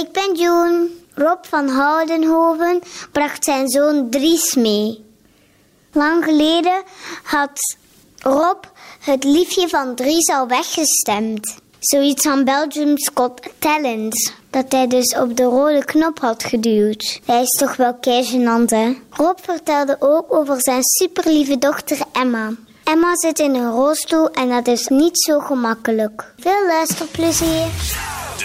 Ik ben Joen. Rob van Houdenhoven bracht zijn zoon Dries mee. Lang geleden had Rob het liefje van Dries al weggestemd. Zoiets van Belgium's Got Talent. Dat hij dus op de rode knop had geduwd. Hij is toch wel keigenant, hè? Rob vertelde ook over zijn superlieve dochter Emma. Emma zit in een rolstoel en dat is niet zo gemakkelijk. Veel luisterplezier.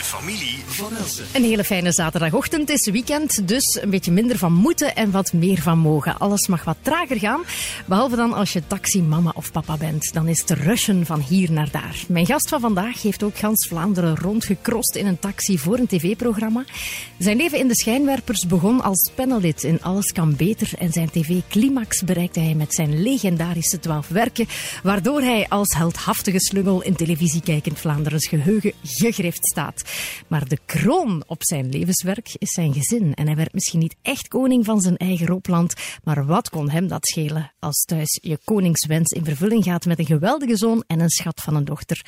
Familie van Elsen. Een hele fijne zaterdagochtend. Het is weekend, dus een beetje minder van moeten en wat meer van mogen. Alles mag wat trager gaan, behalve dan als je taxi mama of papa bent. Dan is het rushen van hier naar daar. Mijn gast van vandaag heeft ook gans Vlaanderen rondgekrost in een taxi voor een tv-programma. Zijn leven in de schijnwerpers begon als panellid in Alles kan beter en zijn tv-climax bereikte hij met zijn legendarische twaalf werken, waardoor hij als heldhaftige slungel in televisiekijkend Vlaanderens geheugen gegrift staat. Maar de kroon op zijn levenswerk is zijn gezin. En hij werd misschien niet echt koning van zijn eigen roopland. Maar wat kon hem dat schelen als thuis je koningswens in vervulling gaat met een geweldige zoon en een schat van een dochter?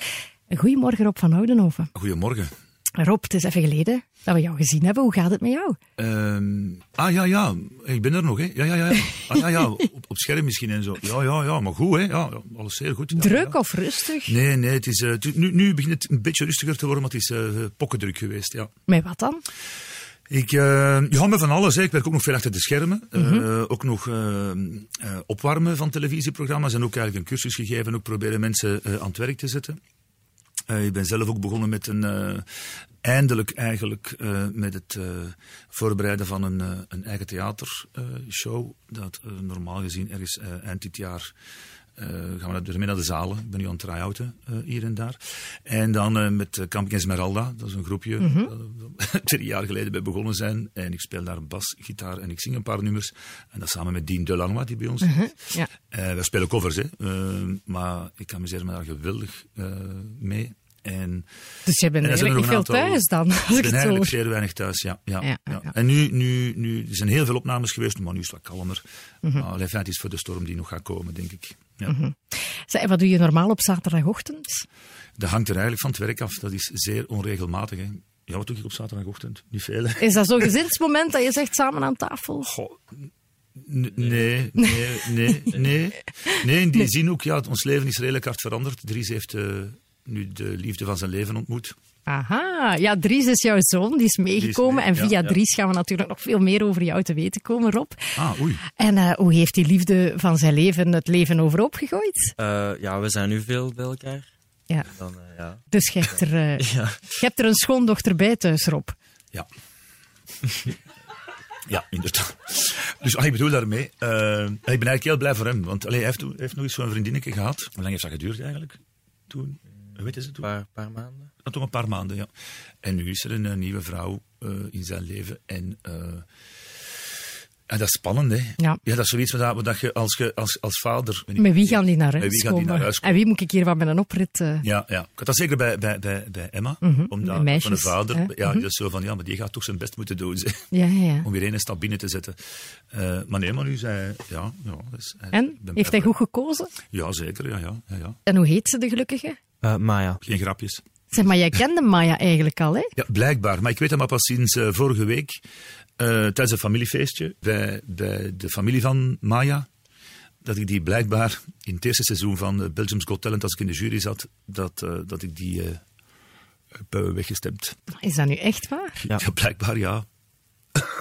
Goedemorgen Rob van Oudenhoven. Goedemorgen. Rob, het is even geleden dat we jou gezien hebben. Hoe gaat het met jou? Ehm, ah ja, ja, ik ben er nog, hè? Ja, ja, ja. Ah, ja, ja. Op, op scherm misschien en zo. Ja, ja, ja, maar goed, hè? Ja, alles zeer goed. Ja, Druk ja. of rustig? Nee, nee, het is, eh, nu, nu begint het een beetje rustiger te worden, maar het is eh pokkendruk geweest, ja. Met wat dan? Ik, eh ja, met van alles. Hè. Ik werk ook nog veel achter de schermen. Eh, ook nog eh, eh, opwarmen van televisieprogramma's. En ook eigenlijk een cursus gegeven. Ook proberen mensen aan het werk te zetten. Eh, ik ben zelf ook begonnen met een... eh, eindelijk eigenlijk eh, met het voorbereiden van een, een eigen theatershow. dat normaal gezien ergens eind dit jaar... eh, gaan we ermee naar de zalen. Ik ben nu aan het try-outen eh, hier en daar. En dan eh, met Camping Esmeralda. Dat is een groepje dat we drie jaar geleden bij begonnen zijn. En ik speel daar bas, gitaar en ik zing een paar nummers. En dat samen met Dean Delangma, die bij ons. Ja. Eh, we spelen covers, hè. Eh, maar ik amuseer me daar geweldig mee. En, Dus je bent eigenlijk veel aantal- thuis dan, als ik ben eigenlijk zeer weinig thuis, ja. ja, Ja. En nu, nu, nu, er zijn heel veel opnames geweest, maar nu is het wat kalmer. Mhm. Maar alleen, het is voor de storm die nog gaat komen, denk ik. Ja. Zeg, wat doe je normaal op zaterdagochtend? Dat hangt er eigenlijk van het werk af. Dat is zeer onregelmatig. Hè. Ja, wat doe ik op zaterdagochtend? Niet veel. hè. Is dat zo'n gezinsmoment dat je zegt samen aan tafel? Goh, nee, nee, nee, nee. Nee, in die zin ook, ja, ons leven is redelijk hard veranderd. Dries heeft eh, nu de liefde van zijn leven ontmoet. Aha, ja, Dries is jouw zoon, die is meegekomen. mee, en via ja. Dries gaan we natuurlijk nog veel meer over jou te weten komen, Rob. Ah, oei. En eh, hoe heeft die liefde van zijn leven het leven overhoop gegooid? Eh, ja, we zijn nu veel bij elkaar. Ja. Dan, eh, ja. Dus je hebt er, eh, Ja. je hebt er een schoondochter bij thuis, Rob. Ja. Ja, inderdaad. Dus ah, ik bedoel daarmee, ik ben eigenlijk heel blij voor hem. Want allee, hij, heeft, hij heeft nog eens zo'n vriendinnetje gehad. Hoe lang heeft dat geduurd eigenlijk? Toen? Hoe weet je het Een toen? paar, paar maanden. Ah, Toch een paar maanden, ja. En nu is er een, nieuwe vrouw eh, in zijn leven. En, eh, en dat is spannend, hè? Ja. dat is zoiets wat, dat- je als, je als, als vader... Met wie gaan die naar Met huis wie gaan die komen? naar huis En wie moet ik hier wat met een oprit... eh, Ja, ja. Ik had dat zeker bij, bij, bij, bij Emma. Mhm, Omdat de meisjes, van de vader... hè? Ja, die is zo van, ja, maar die gaat toch zijn best moeten doen. zeg. Ja, ja, ja. Om weer een stap binnen te zetten. Eh, maar nee, maar nu zei ja, ja. Dus, hij- En? Heeft hij goed gekozen? Ja, zeker. Ja, ja, ja, ja. En hoe heet ze, de gelukkige? Eh Maya. Geen grapjes. Zeg, maar jij kende Maya eigenlijk al, hè? Ja, blijkbaar. Maar ik weet dat maar pas sinds eh, vorige week, eh, tijdens een familiefeestje, bij, bij de familie van Maya, dat ik die blijkbaar in het eerste seizoen van eh, Belgium's Got Talent, als ik in de jury zat, dat, eh, dat ik die eh heb weggestemd. Is dat nu echt waar? Ja. Ja, blijkbaar ja.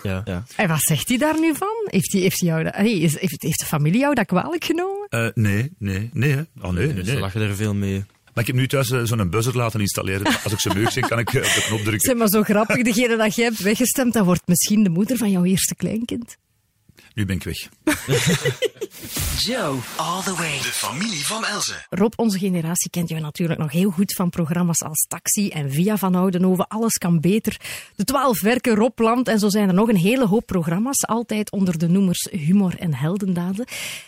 Ja. ja. En wat zegt hij daar nu van? Heeft, hij, heeft, hij jou hey, heeft, heeft de familie jou dat kwalijk genomen? Eh, nee, nee, nee. Hè. Oh, nee, nee, Dus nee. we lachen er veel mee. Maar ik heb nu thuis eh, zo'n buzzer laten installeren. Als ik ze meug zeg, kan ik eh, op de knop drukken. Zeg maar zo grappig, degene dat jij hebt weggestemd, dat wordt misschien de moeder van jouw eerste kleinkind. Nu ben ik weg. Joe, all the way. De familie van Elsen. Rob, onze generatie kent jou natuurlijk nog heel goed van programma's als Taxi en Via van Oudenhoven. Alles kan beter. De twaalf werken, Rob Land en zo zijn er nog een hele hoop programma's. Altijd onder de noemers humor en heldendaden.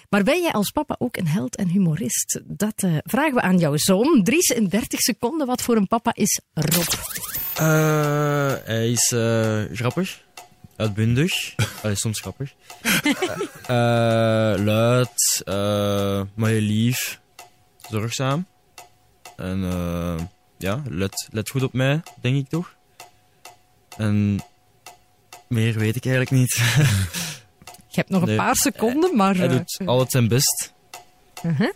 Maar ben jij als papa ook een held en humorist? Dat eh, vragen we aan jouw zoon. Dries in 30 seconden. Wat voor een papa is Rob? Eh, hij is eh, grappig. Uitbundig. Allee, soms grappig. Eh, luid. eh, maar heel lief. Zorgzaam. En eh, ja, let, let goed op mij, denk ik toch? En meer weet ik eigenlijk niet. Je hebt nog een paar seconden, maar... Hij eh, doet altijd zijn best. uh-huh.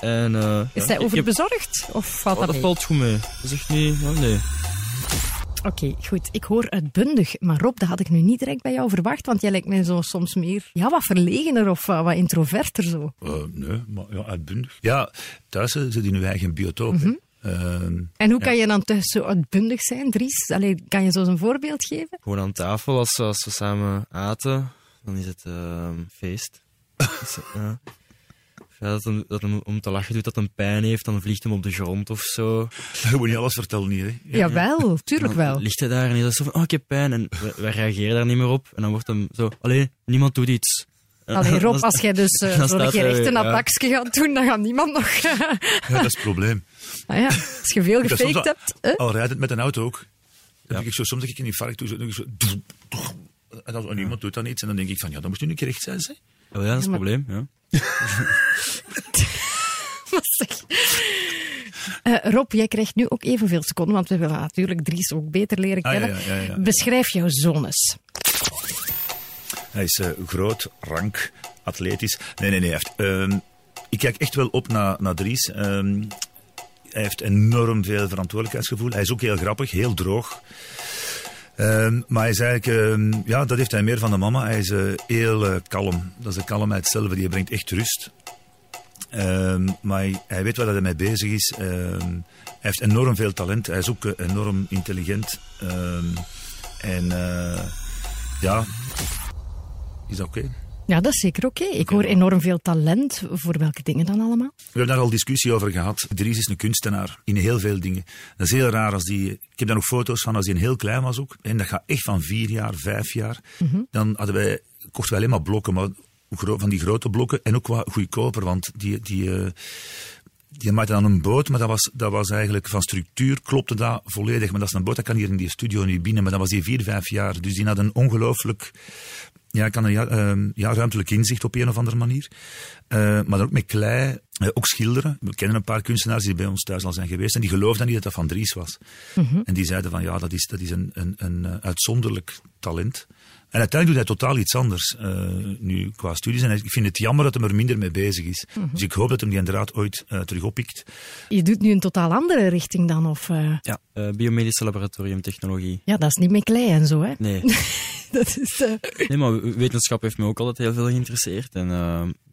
En, eh, Is ja, hij heb- overbezorgd? Of valt Oh, dat dat mee? valt goed mee. Dat is echt niet... oh, nee. Oké, goed. Ik hoor uitbundig. Maar Rob, dat had ik nu niet direct bij jou verwacht, want jij lijkt mij zo soms meer ja, wat verlegener of uh, wat introverter zo. Eh, nee, maar ja, uitbundig. Ja, thuis eh, zit in uw eigen biotoop. Ehm, En hoe kan je dan thuis zo uitbundig zijn, Dries? Allee, kan je zo eens een voorbeeld geven? Gewoon aan tafel, als, we- als we samen aten, dan is het ehm, feest. Dus, ja. Ja, dat, hem, dat hem om te lachen doet dat hij pijn heeft, dan vliegt hem op de grond of zo. je moet niet alles vertellen hier. Hè. Ja. Jawel, tuurlijk Dan wel. ligt hij daar en is dat zo van, oh, ik heb pijn. En wij, wij reageren daar niet meer op. En dan wordt hem zo, allee, niemand doet iets. Allee, Rob, als jij dus uh, zo'n gerechte ja. attackje gaat doen, dan gaat niemand nog... Ja, dat is het probleem. ah ja, als je veel gefaked al- hebt... hè? Al rijdend met een auto ook. Dan Ja. denk ik zo, soms denk ik in infarct toe, zo, zo, en dan, en niemand doet dan iets. En dan denk ik van, ja, dan moest u een keer recht zijn. Hè? Oh ja, dat is het probleem, ja. Eh, Rob, jij krijgt nu ook evenveel seconden, want we willen natuurlijk Dries ook beter leren Ah, ja, kennen. ja, ja, ja. Beschrijf jouw zones. Hij is eh, groot, rank, atletisch. Nee, nee, nee. Hij heeft, ehm, ik kijk echt wel op naar, naar Dries. Ehm, hij heeft enorm veel verantwoordelijkheidsgevoel. Hij is ook heel grappig, heel droog. Ehm, maar hij is eigenlijk, ehm, ja, dat heeft hij meer van de mama. Hij is eh, heel eh, kalm. Dat is de kalmheid zelf, die brengt echt rust. Ehm, maar hij, weet waar hij mee bezig is. Hij heeft enorm veel talent. Hij is ook eh, enorm intelligent. En ja, is dat oké? Ja, dat is zeker oké. Ik hoor enorm veel talent. Voor welke dingen dan allemaal? We hebben daar al discussie over gehad. Dries is een kunstenaar in heel veel dingen. Dat is heel raar als die. Ik heb daar nog foto's van als hij heel klein was ook. En dat gaat echt van vier jaar, vijf jaar. Dan hadden wij, kochten wij alleen maar blokken, maar van die grote blokken. En ook wat goedkoper, want die. die eh, die maakte dan een boot, maar dat was, dat was eigenlijk van structuur, klopte dat volledig. Maar dat is een boot, dat kan hier in die studio niet binnen. Maar dat was die vier, vijf jaar. Dus die had een ongelooflijk ja, ik kan een ja, ehm, ja, ruimtelijk inzicht op een of andere manier. Eh, maar dan ook met klei, eh, ook schilderen. We kennen een paar kunstenaars die bij ons thuis al zijn geweest. En die geloofden niet dat dat van Dries was. En die zeiden van ja, dat is, dat is een, een, een eh, uitzonderlijk talent. En uiteindelijk doet hij totaal iets anders eh, nu qua studies. En ik vind het jammer dat hij er minder mee bezig is. Dus ik hoop dat hij die inderdaad ooit eh, terug oppikt. Je doet nu een totaal andere richting dan, of... eh, Ja, eh, biomedische laboratoriumtechnologie. Ja, dat is niet met klei en zo, hè? Nee. Dat is... nee, maar wetenschap heeft me ook altijd heel veel geïnteresseerd. En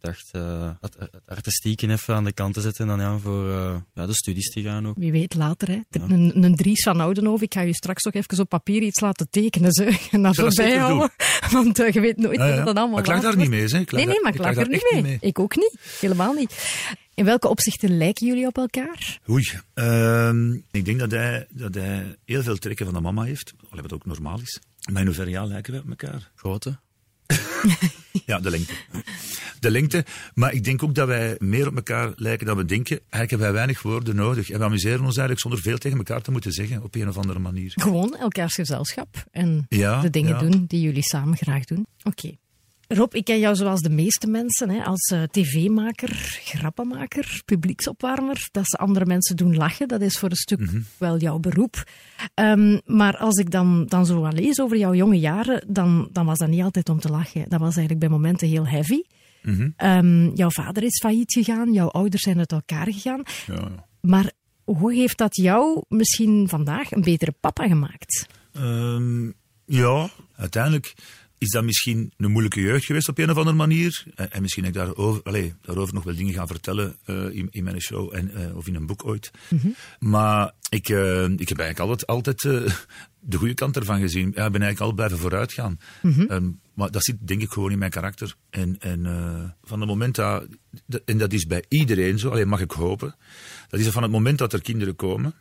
dacht eh, het, het artistieke even aan de kant te zetten en dan ja, voor eh, ja, de studies te gaan ook. Wie weet later, hè. Een, een Dries van Oudenhoven, ik ga je straks nog even op papier iets laten tekenen, zeg. En dat zeker bijhouden. Want eh, je weet nooit Ja, ja. wat dat allemaal Maar ik later daar niet mee, hè. Nee, nee, maar ik klaag er daar niet mee. niet mee. Ik ook niet. Helemaal niet. In welke opzichten lijken jullie op elkaar? Oei. ehm, ik denk dat hij, dat hij heel veel trekken van de mama heeft. Allee, wat ook normaal is. Maar in hoeverre ja, lijken we op elkaar? Grote. Ja, de lengte. De lengte. Maar ik denk ook dat wij meer op elkaar lijken dan we denken. Eigenlijk hebben wij weinig woorden nodig. En we amuseren ons eigenlijk zonder veel tegen elkaar te moeten zeggen. Op een of andere manier. Gewoon elkaars gezelschap en Ja, de dingen ja. doen die jullie samen graag doen. Oké. Rob, ik ken jou zoals de meeste mensen, hè, als eh, tv-maker, grappenmaker, publieksopwarmer. Dat ze andere mensen doen lachen, dat is voor een stuk Mhm. wel jouw beroep. Ehm, maar als ik dan, dan zo wat lees over jouw jonge jaren, dan, dan was dat niet altijd om te lachen. Dat was eigenlijk bij momenten heel heavy. Mhm. Ehm, jouw vader is failliet gegaan, jouw ouders zijn uit elkaar gegaan. Ja, ja. Maar hoe heeft dat jou misschien vandaag een betere papa gemaakt? Ehm, ja, uiteindelijk is dat misschien een moeilijke jeugd geweest op een of andere manier. En, en misschien heb ik daarover, allee, daarover nog wel dingen gaan vertellen eh, in, in mijn show en, eh, of in een boek ooit. Maar ik, eh, ik heb eigenlijk altijd, altijd de goede kant ervan gezien. Ja, ik ben eigenlijk al blijven vooruit gaan. Ehm, maar dat zit denk ik gewoon in mijn karakter. En, en eh, van het moment dat, en dat is bij iedereen zo, alleen mag ik hopen, dat is van het moment dat er kinderen komen,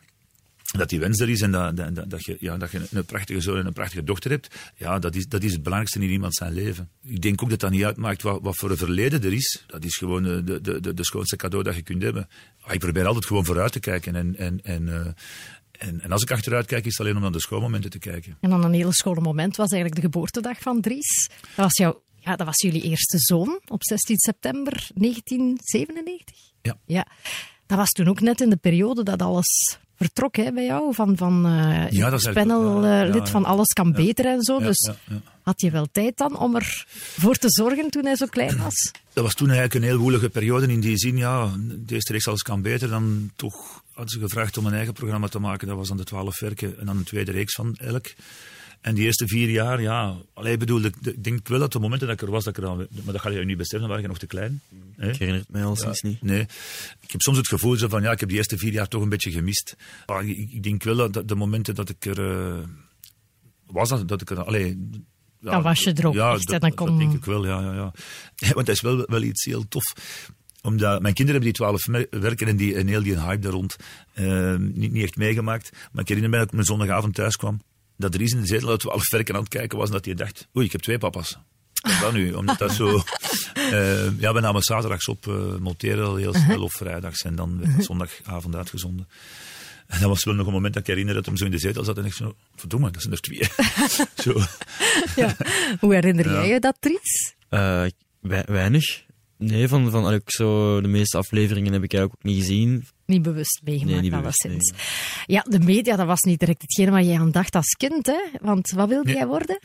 dat die wens er is en dat, dat, dat, je, ja, dat je een prachtige zoon en een prachtige dochter hebt, ja, dat is, dat is het belangrijkste in iemand zijn leven. Ik denk ook dat dat niet uitmaakt wat, wat voor een verleden er is. Dat is gewoon eh, de, de, de, schoonste cadeau dat je kunt hebben. Maar ik probeer altijd gewoon vooruit te kijken. En, en, en, eh, en, en als ik achteruit kijk, is het alleen om naar de schoolmomenten te kijken. En dan een hele schone moment was eigenlijk de geboortedag van Dries. Dat was, jouw, ja, dat was jullie eerste zoon op 16 september 1997. Ja. ja. Dat was toen ook net in de periode dat alles vertrok hè, bij jou, van, van uh, Ja, dat panel, ja, eh, ja, lid van. Alles kan beter en zo. Dus had je wel tijd dan om ervoor te zorgen toen hij zo klein was? Dat was toen eigenlijk een heel woelige periode in die zin, ja, de eerste reeks alles kan beter. Dan toch hadden ze gevraagd om een eigen programma te maken. Dat was dan de twaalf werken en dan een tweede reeks van elk. En die eerste vier jaar, ja, alleen bedoel, ik ik denk wel dat de momenten dat ik er was, dat ik er al, maar dat ga je niet beseffen, dan waren je nog te klein. hè. Ik herinner het mij al sinds niet. Nee, ik heb soms het gevoel zo van, ja, ik heb die eerste vier jaar toch een beetje gemist. Maar ik, ik denk wel dat de momenten dat ik er eh, was, dat, dat ik er, allee, ja, Dan was je er ook ja, echt, dat, en dan dat denk ik wel, ja, ja, ja. Want dat is wel, wel iets heel tof. Omdat mijn kinderen hebben die twaalf werken en, die, en heel die hype daar rond eh, niet, niet echt meegemaakt. Maar ik herinner me dat ik mijn zondagavond thuis kwam. Dat Dries in de zetel uit twaalf werken aan het kijken was. En dat hij dacht, oei, ik heb twee papa's. Wat dan nu? Omdat dat zo... eh, ja, we namen zaterdags op, eh monteren al heel snel, of vrijdags. En dan werd het zondagavond uitgezonden. En dat was wel nog een moment dat ik herinner dat hem zo in de zetel zat. En ik zo, verdomme, dat zijn er twee. zo. Ja. Hoe herinner Ja. jij je dat, Tries? Eh, wei- weinig. Nee, van, van allee, zo, de meeste afleveringen heb ik eigenlijk ook niet gezien. Niet bewust meegemaakt, Nee, alleszins. Ja, de media, dat was niet direct hetgene waar jij aan dacht als kind, hè? Want wat wilde Nee. jij worden?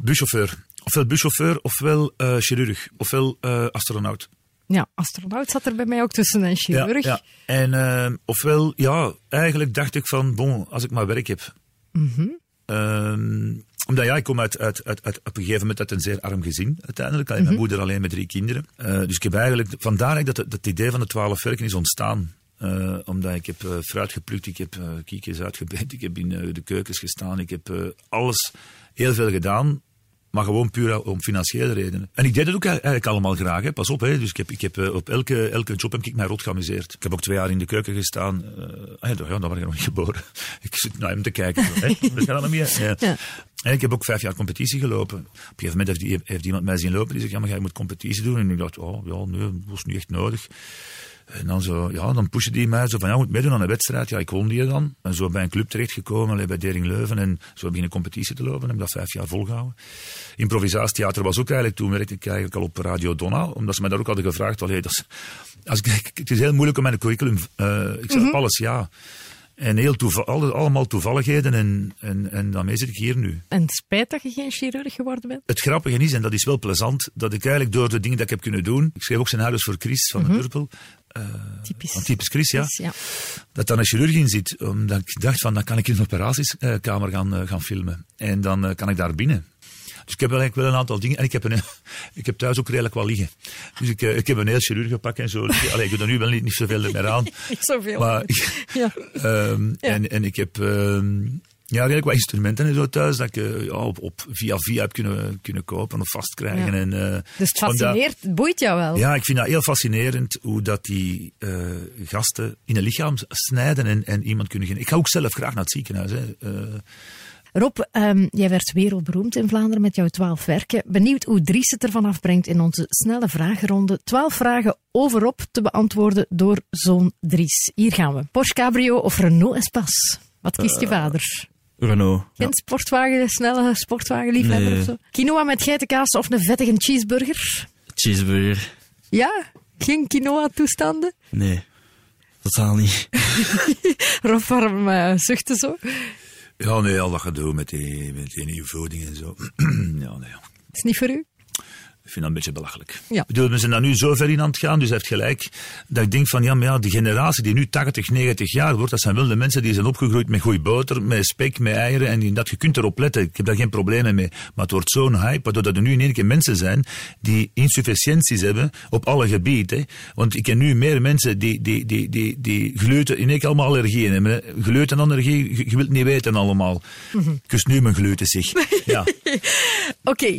Buschauffeur. Ofwel buschauffeur, ofwel eh, chirurg, ofwel eh, astronaut. Ja, astronaut zat er bij mij ook tussen en chirurg. Ja, ja. En eh, ofwel, ja, eigenlijk dacht ik van, bon, als ik maar werk heb. Mhm. Ehm, omdat ja, ik kom uit, uit, uit, uit, op een gegeven moment uit een zeer arm gezin, uiteindelijk. Alleen Mhm. Mijn moeder alleen met drie kinderen. Eh, dus ik heb eigenlijk, vandaar dat, het- idee van de twaalf werken is ontstaan. Eh, omdat ik heb eh, fruit geplukt, ik heb kiekjes uitgebreid, ik heb in de keukens gestaan, ik heb alles heel veel gedaan. Maar gewoon puur om financiële redenen. En ik deed het ook eigenlijk allemaal graag, hè. pas op. Hè. Dus ik heb, ik heb eh, op elke, elke job heb ik mij rot geamuseerd. Ik heb ook twee jaar in de keuken gestaan. eh ah ja, ja, dan was ik nog niet geboren. ik zit naar hem te kijken. Zo, hè. We gaan dat meer. Ja. Ja. En ik heb ook vijf jaar competitie gelopen. Op een gegeven moment heeft, die- heeft iemand mij zien lopen. Die zegt, ja, maar jij moet competitie doen. En ik dacht, oh, ja, nee, dat was niet echt nodig. En dan zo, ja, dan pushen die mij zo van, ja, moet meedoen aan een wedstrijd. Ja, ik won die dan. En zo bij een club terechtgekomen, bij Dering Leuven. En zo begin ik competitie te lopen. En heb ik dat vijf jaar volgehouden. Improvisatietheater was ook eigenlijk, toen werkte ik eigenlijk al op Radio Donna. Omdat ze mij daar ook hadden gevraagd, allee, dat is, als ik, het is heel moeilijk om mijn curriculum, eh, ik zeg op alles ja. En heel toeval, alle- allemaal toevalligheden en, en, en daarmee zit ik hier nu. En spijt dat je geen chirurg geworden bent? Het grappige is, en dat is wel plezant, dat ik eigenlijk door de dingen die ik heb kunnen doen. Ik schreef ook scenario's voor Chris van de Purple. Typisch. Van typisch Chris, ja. Ja. Dat dan een chirurg in zit. Omdat ik dacht van, dan kan ik in een operatiekamer gaan, eh, gaan filmen. En dan eh, kan ik daar binnen. Dus ik heb wel eigenlijk wel een aantal dingen. En ik heb, een, ik heb thuis ook redelijk wat liggen. Dus ik, eh, ik heb een heel chirurgenpak en zo. Allee, ik doe er nu wel niet, niet zoveel meer aan. Niet zoveel. Maar, Ja. Ehm, en, en ik heb ehm, ja, redelijk wat instrumenten en zo thuis dat ik eh, ja, op, op via via heb kunnen, kunnen kopen of vastkrijgen. Ja. En, eh, Dus het fascineert, boeit jou wel. ja, ik vind dat heel fascinerend hoe dat die eh, gasten in een lichaam snijden en, en iemand kunnen genezen. Ik ga ook zelf graag naar het ziekenhuis. Hè. Eh, Rob, ehm, jij werd wereldberoemd in Vlaanderen met jouw twaalf werken. Benieuwd hoe Dries het ervan afbrengt in onze snelle vragenronde. Twaalf vragen over Rob te beantwoorden door zoon Dries. Hier gaan we. Porsche Cabrio of Renault Espace? Wat kiest je vader? Renault. Geen sportwagen, snelle sportwagenliefhebber Nee. of zo? Quinoa met geitenkaas of een vettige cheeseburger? Cheeseburger. Ja? Geen quinoa-toestanden? Nee. Totaal niet. Rob, waarom eh, zuchten zo? ja, nee, al dat gedoe met die, met die nieuwe voeding en zo. ja, nee. Is niet voor u? Vind dat een beetje belachelijk. Ja. Ik bedoel, we zijn daar nu zo ver in aan het gaan, dus hij heeft gelijk. Dat ik denk van, ja, maar ja, die generatie die nu 80, 90 jaar wordt, dat zijn wel de mensen die zijn opgegroeid met goeie boter, met spek, met eieren. En dat, je kunt erop letten. Ik heb daar geen problemen mee. Maar het wordt zo'n hype, waardoor dat er nu in één keer mensen zijn die insufficiënties hebben op alle gebieden. Want ik ken nu meer mensen die, die, die, die, die gluten, in één keer allemaal allergieën hebben. hè. Glutenallergie, je, je wilt niet weten allemaal. Ik kus nu mijn gluten, zeg. Ja. Oké.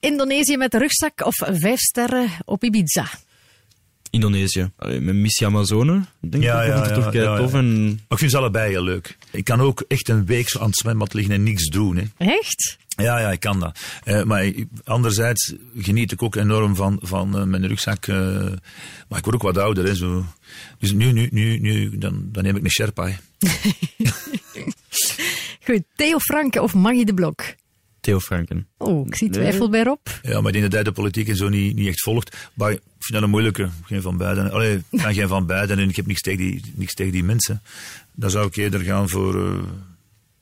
Indonesië met de rugzak of vijf sterren op Ibiza? Indonesië. Allee, met Missie Amazone. Denk Ja, ik. ja, dat vond ik ja, toch kei ja, ja. tof. En Maar ik vind ze allebei heel leuk. Ik kan ook echt een week zo aan het zwembad liggen en niks doen. Hè. Echt? Ja, ja, ik kan dat. Eh, maar ik- anderzijds geniet ik ook enorm van, van eh, mijn rugzak. eh, maar ik word ook wat ouder. Hè, zo. Dus nu, nu, nu, nu dan, dan neem ik een Sherpa. Goed. Theo Franke of Maggie de Blok? Theo Franken. Oh, ik zie twijfel bij Rob. Ja, maar ik denk dat hij de politiek en zo niet, niet echt volgt. Maar ik vind dat een moeilijke. Geen van beiden. Allee, ik ben geen van beiden en ik heb niks tegen die, niks tegen die mensen. Dan zou ik eerder gaan voor uh,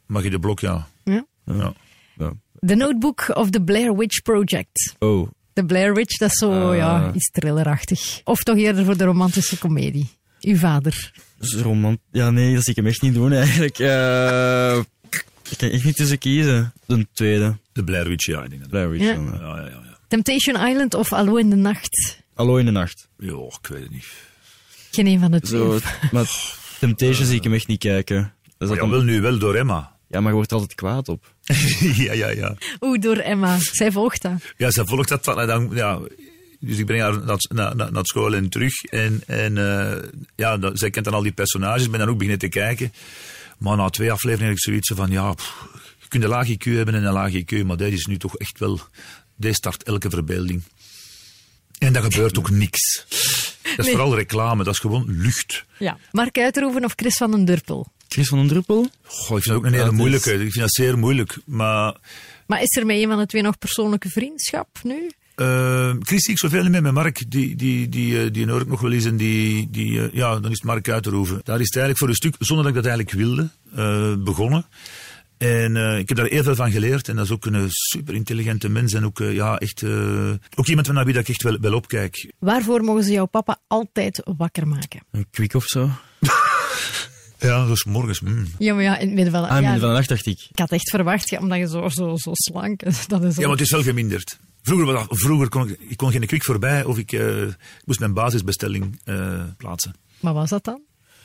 Magie de Blok, ja. Ja. ja. Ja. The Notebook of the Blair Witch Project. Oh, De Blair Witch, dat is zo, Ah. ja, iets thrillerachtig. Of toch eerder voor de romantische komedie. Uw vader. romant... Ja, nee, dat zie ik hem echt niet doen eigenlijk. Eh, ik kan echt niet tussen kiezen. De tweede. De Blair Witch, ja. Ik denk dat. Blair Witch. Ja. dan. Ja, ja, ja. ja. Temptation Island of Allo in de Nacht. Allo in de nacht. Ja, ik weet het niet. Geen een van de twee. Zo, maar Temptation zie ik hem echt niet kijken. Dat ja, dan- wel nu wel door Emma. ja, maar je wordt er altijd kwaad op. ja, ja, ja. Oeh, door Emma. Zij volgt dat. Ja, ze volgt dat van, en dan, ja, dus ik breng haar naar, naar, naar, naar school en terug. En, en eh, ja, dat, zij kent dan al die personages, ik ben dan ook beginnen te kijken. Maar na twee afleveringen heb ik zoiets van, ja, pff, je kunt een laag IQ hebben en een laag IQ, maar deze is nu toch echt wel, deze start elke verbeelding. En dat gebeurt ook niks. Dat is Nee. vooral reclame, dat is gewoon lucht. Ja. Mark Uiterhoeven of Chris van den Durpel. Chris van den Druppel? Goh, ik vind dat ook een hele dat moeilijke. Ik vind dat zeer moeilijk. Maar Maar is er met een van de twee nog persoonlijke vriendschap nu? Uh, Chris zie ik zoveel niet meer met Mark. Die, die, die, eh, die hoor ik nog wel eens. En die, die, eh, ja, dan is het Mark Uiterhoeven. Daar is het eigenlijk voor een stuk, zonder dat ik dat eigenlijk wilde, eh, begonnen. En eh, ik heb daar heel veel van geleerd. En dat is ook een super intelligente mens. En ook, ja, echt, eh, ook iemand naar wie dat ik echt wel, wel opkijk. Waarvoor mogen ze jouw papa altijd wakker maken? Een kwik of zo? Ja, dus morgens. mm. Ja, maar ja, in het midden van... Ah, in ja, midden van de nacht dacht ik. Ik had echt verwacht, ja, omdat je zo, zo, zo slank dat is Ja, maar het is wel geminderd. Vroeger, kon ik, ik kon geen kwik voorbij of ik, eh, ik moest mijn basisbestelling eh, plaatsen. Maar was dat dan?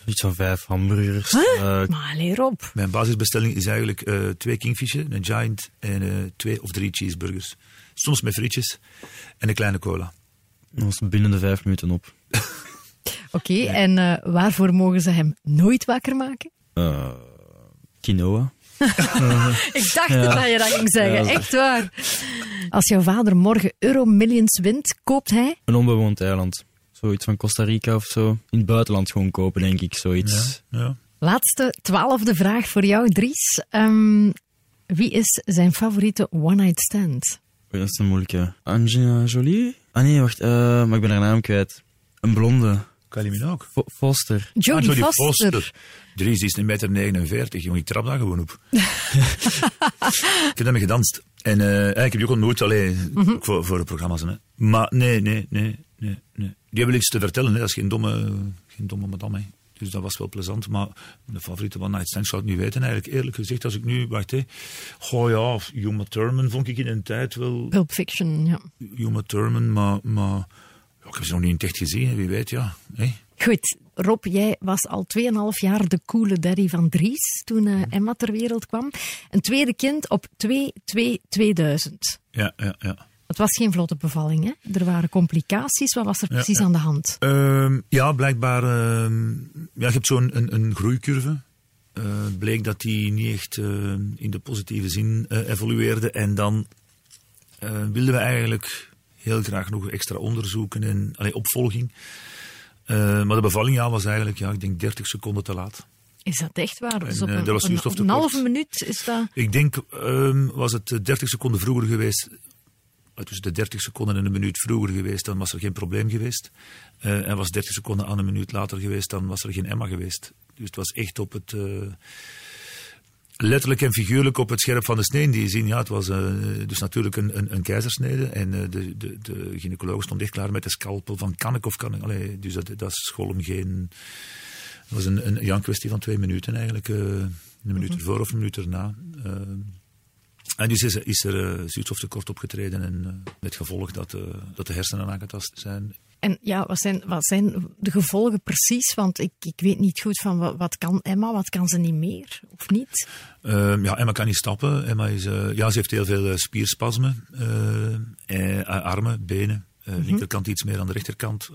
Iets van vijf hamburgers. Eh, Maar allee, Rob. Mijn basisbestelling is eigenlijk eh, twee kingfisher, een giant en eh, twee of drie cheeseburgers. Soms met frietjes en een kleine cola. dat was binnen de vijf minuten op. Oké, en eh, waarvoor mogen ze hem nooit wakker maken? Eh, quinoa. Ik dacht dat je dat ging zeggen, echt waar. Als jouw vader morgen Euro Millions wint, koopt hij... Een onbewoond eiland. Zoiets van Costa Rica of zo. In het buitenland gewoon kopen, denk ik. Zoiets. Ja. Laatste, twaalfde vraag voor jou, Dries. Ehm, wie is zijn favoriete one-night stand? Dat is een moeilijke. Angelina Jolie? Ah nee, wacht. eh, maar ik ben haar naam kwijt. Een blonde. Kylie Minogue. Fo- Foster. Jodie, Ah, Jodie Foster. Dries is een meter 49, jongen. Ik trap daar gewoon op. ik heb daarmee gedanst. En eh, ik heb die ook ontmoet, alleen ook voor, voor de programma's. Hè. Maar nee, nee, nee, nee, nee. Die hebben iets te vertellen, hè. dat is geen domme, geen domme madame. hè. Dus dat was wel plezant. Maar de favoriete One Night Stand zou ik niet weten, eigenlijk. Eerlijk gezegd, als ik nu, wacht hé. Goh ja, Uma Thurman vond ik in een tijd wel. Pulp Fiction, ja. Uma Thurman, maar, maar ik heb ze nog niet in het echt gezien, wie weet, ja. Goed, Rob, jij was al 2,5 jaar de coole daddy van Dries toen eh, Emma ter wereld kwam. Een tweede kind op 2-2-2000. Ja, ja, ja. Het was geen vlotte bevalling, hè? Er waren complicaties. Wat was er Ja, precies ja. aan de hand? Ehm, ja, blijkbaar. ehm, ja, je hebt zo'n een, een groeicurve. Eh, bleek dat die niet echt eh, in de positieve zin eh, evolueerde. En dan wilden we eigenlijk heel graag nog extra onderzoeken en allee, opvolging. Eh, maar de bevalling ja, was eigenlijk, ja, ik denk 30 seconden te laat. Is dat echt waar? Dus En, op eh, een, was een, een halve minuut is dat... Ik denk, ehm, was het eh, 30 seconden vroeger geweest, eh, tussen de 30 seconden en een minuut vroeger geweest, dan was er geen probleem geweest. Eh, en was 30 seconden aan een minuut later geweest, dan was er geen Emma geweest. Dus het was echt op het, eh, letterlijk en figuurlijk op het scherp van de snee die je zien. Ja, het was eh, dus natuurlijk een, een, een keizersnede en eh, de, de, de gynaecoloog stond echt klaar met de scalpel van kan ik of kan ik. Allee, dus dat, dat school hem geen... Het was een, een, ja, een kwestie van twee minuten eigenlijk. eh, een minuut ervoor of een minuut erna. En dus is, er- is er zuurstoftekort opgetreden en met gevolg dat, dat de hersenen aangetast zijn. En ja, wat zijn, wat zijn de gevolgen precies? Want ik, ik weet niet goed van wat, wat kan Emma, wat kan ze niet meer of niet? Ehm, ja, Emma kan niet stappen. Emma is, eh, ja, ze heeft heel veel eh, spierspasmen. eh, eh, armen, benen. Eh, Linkerkant iets meer dan de rechterkant.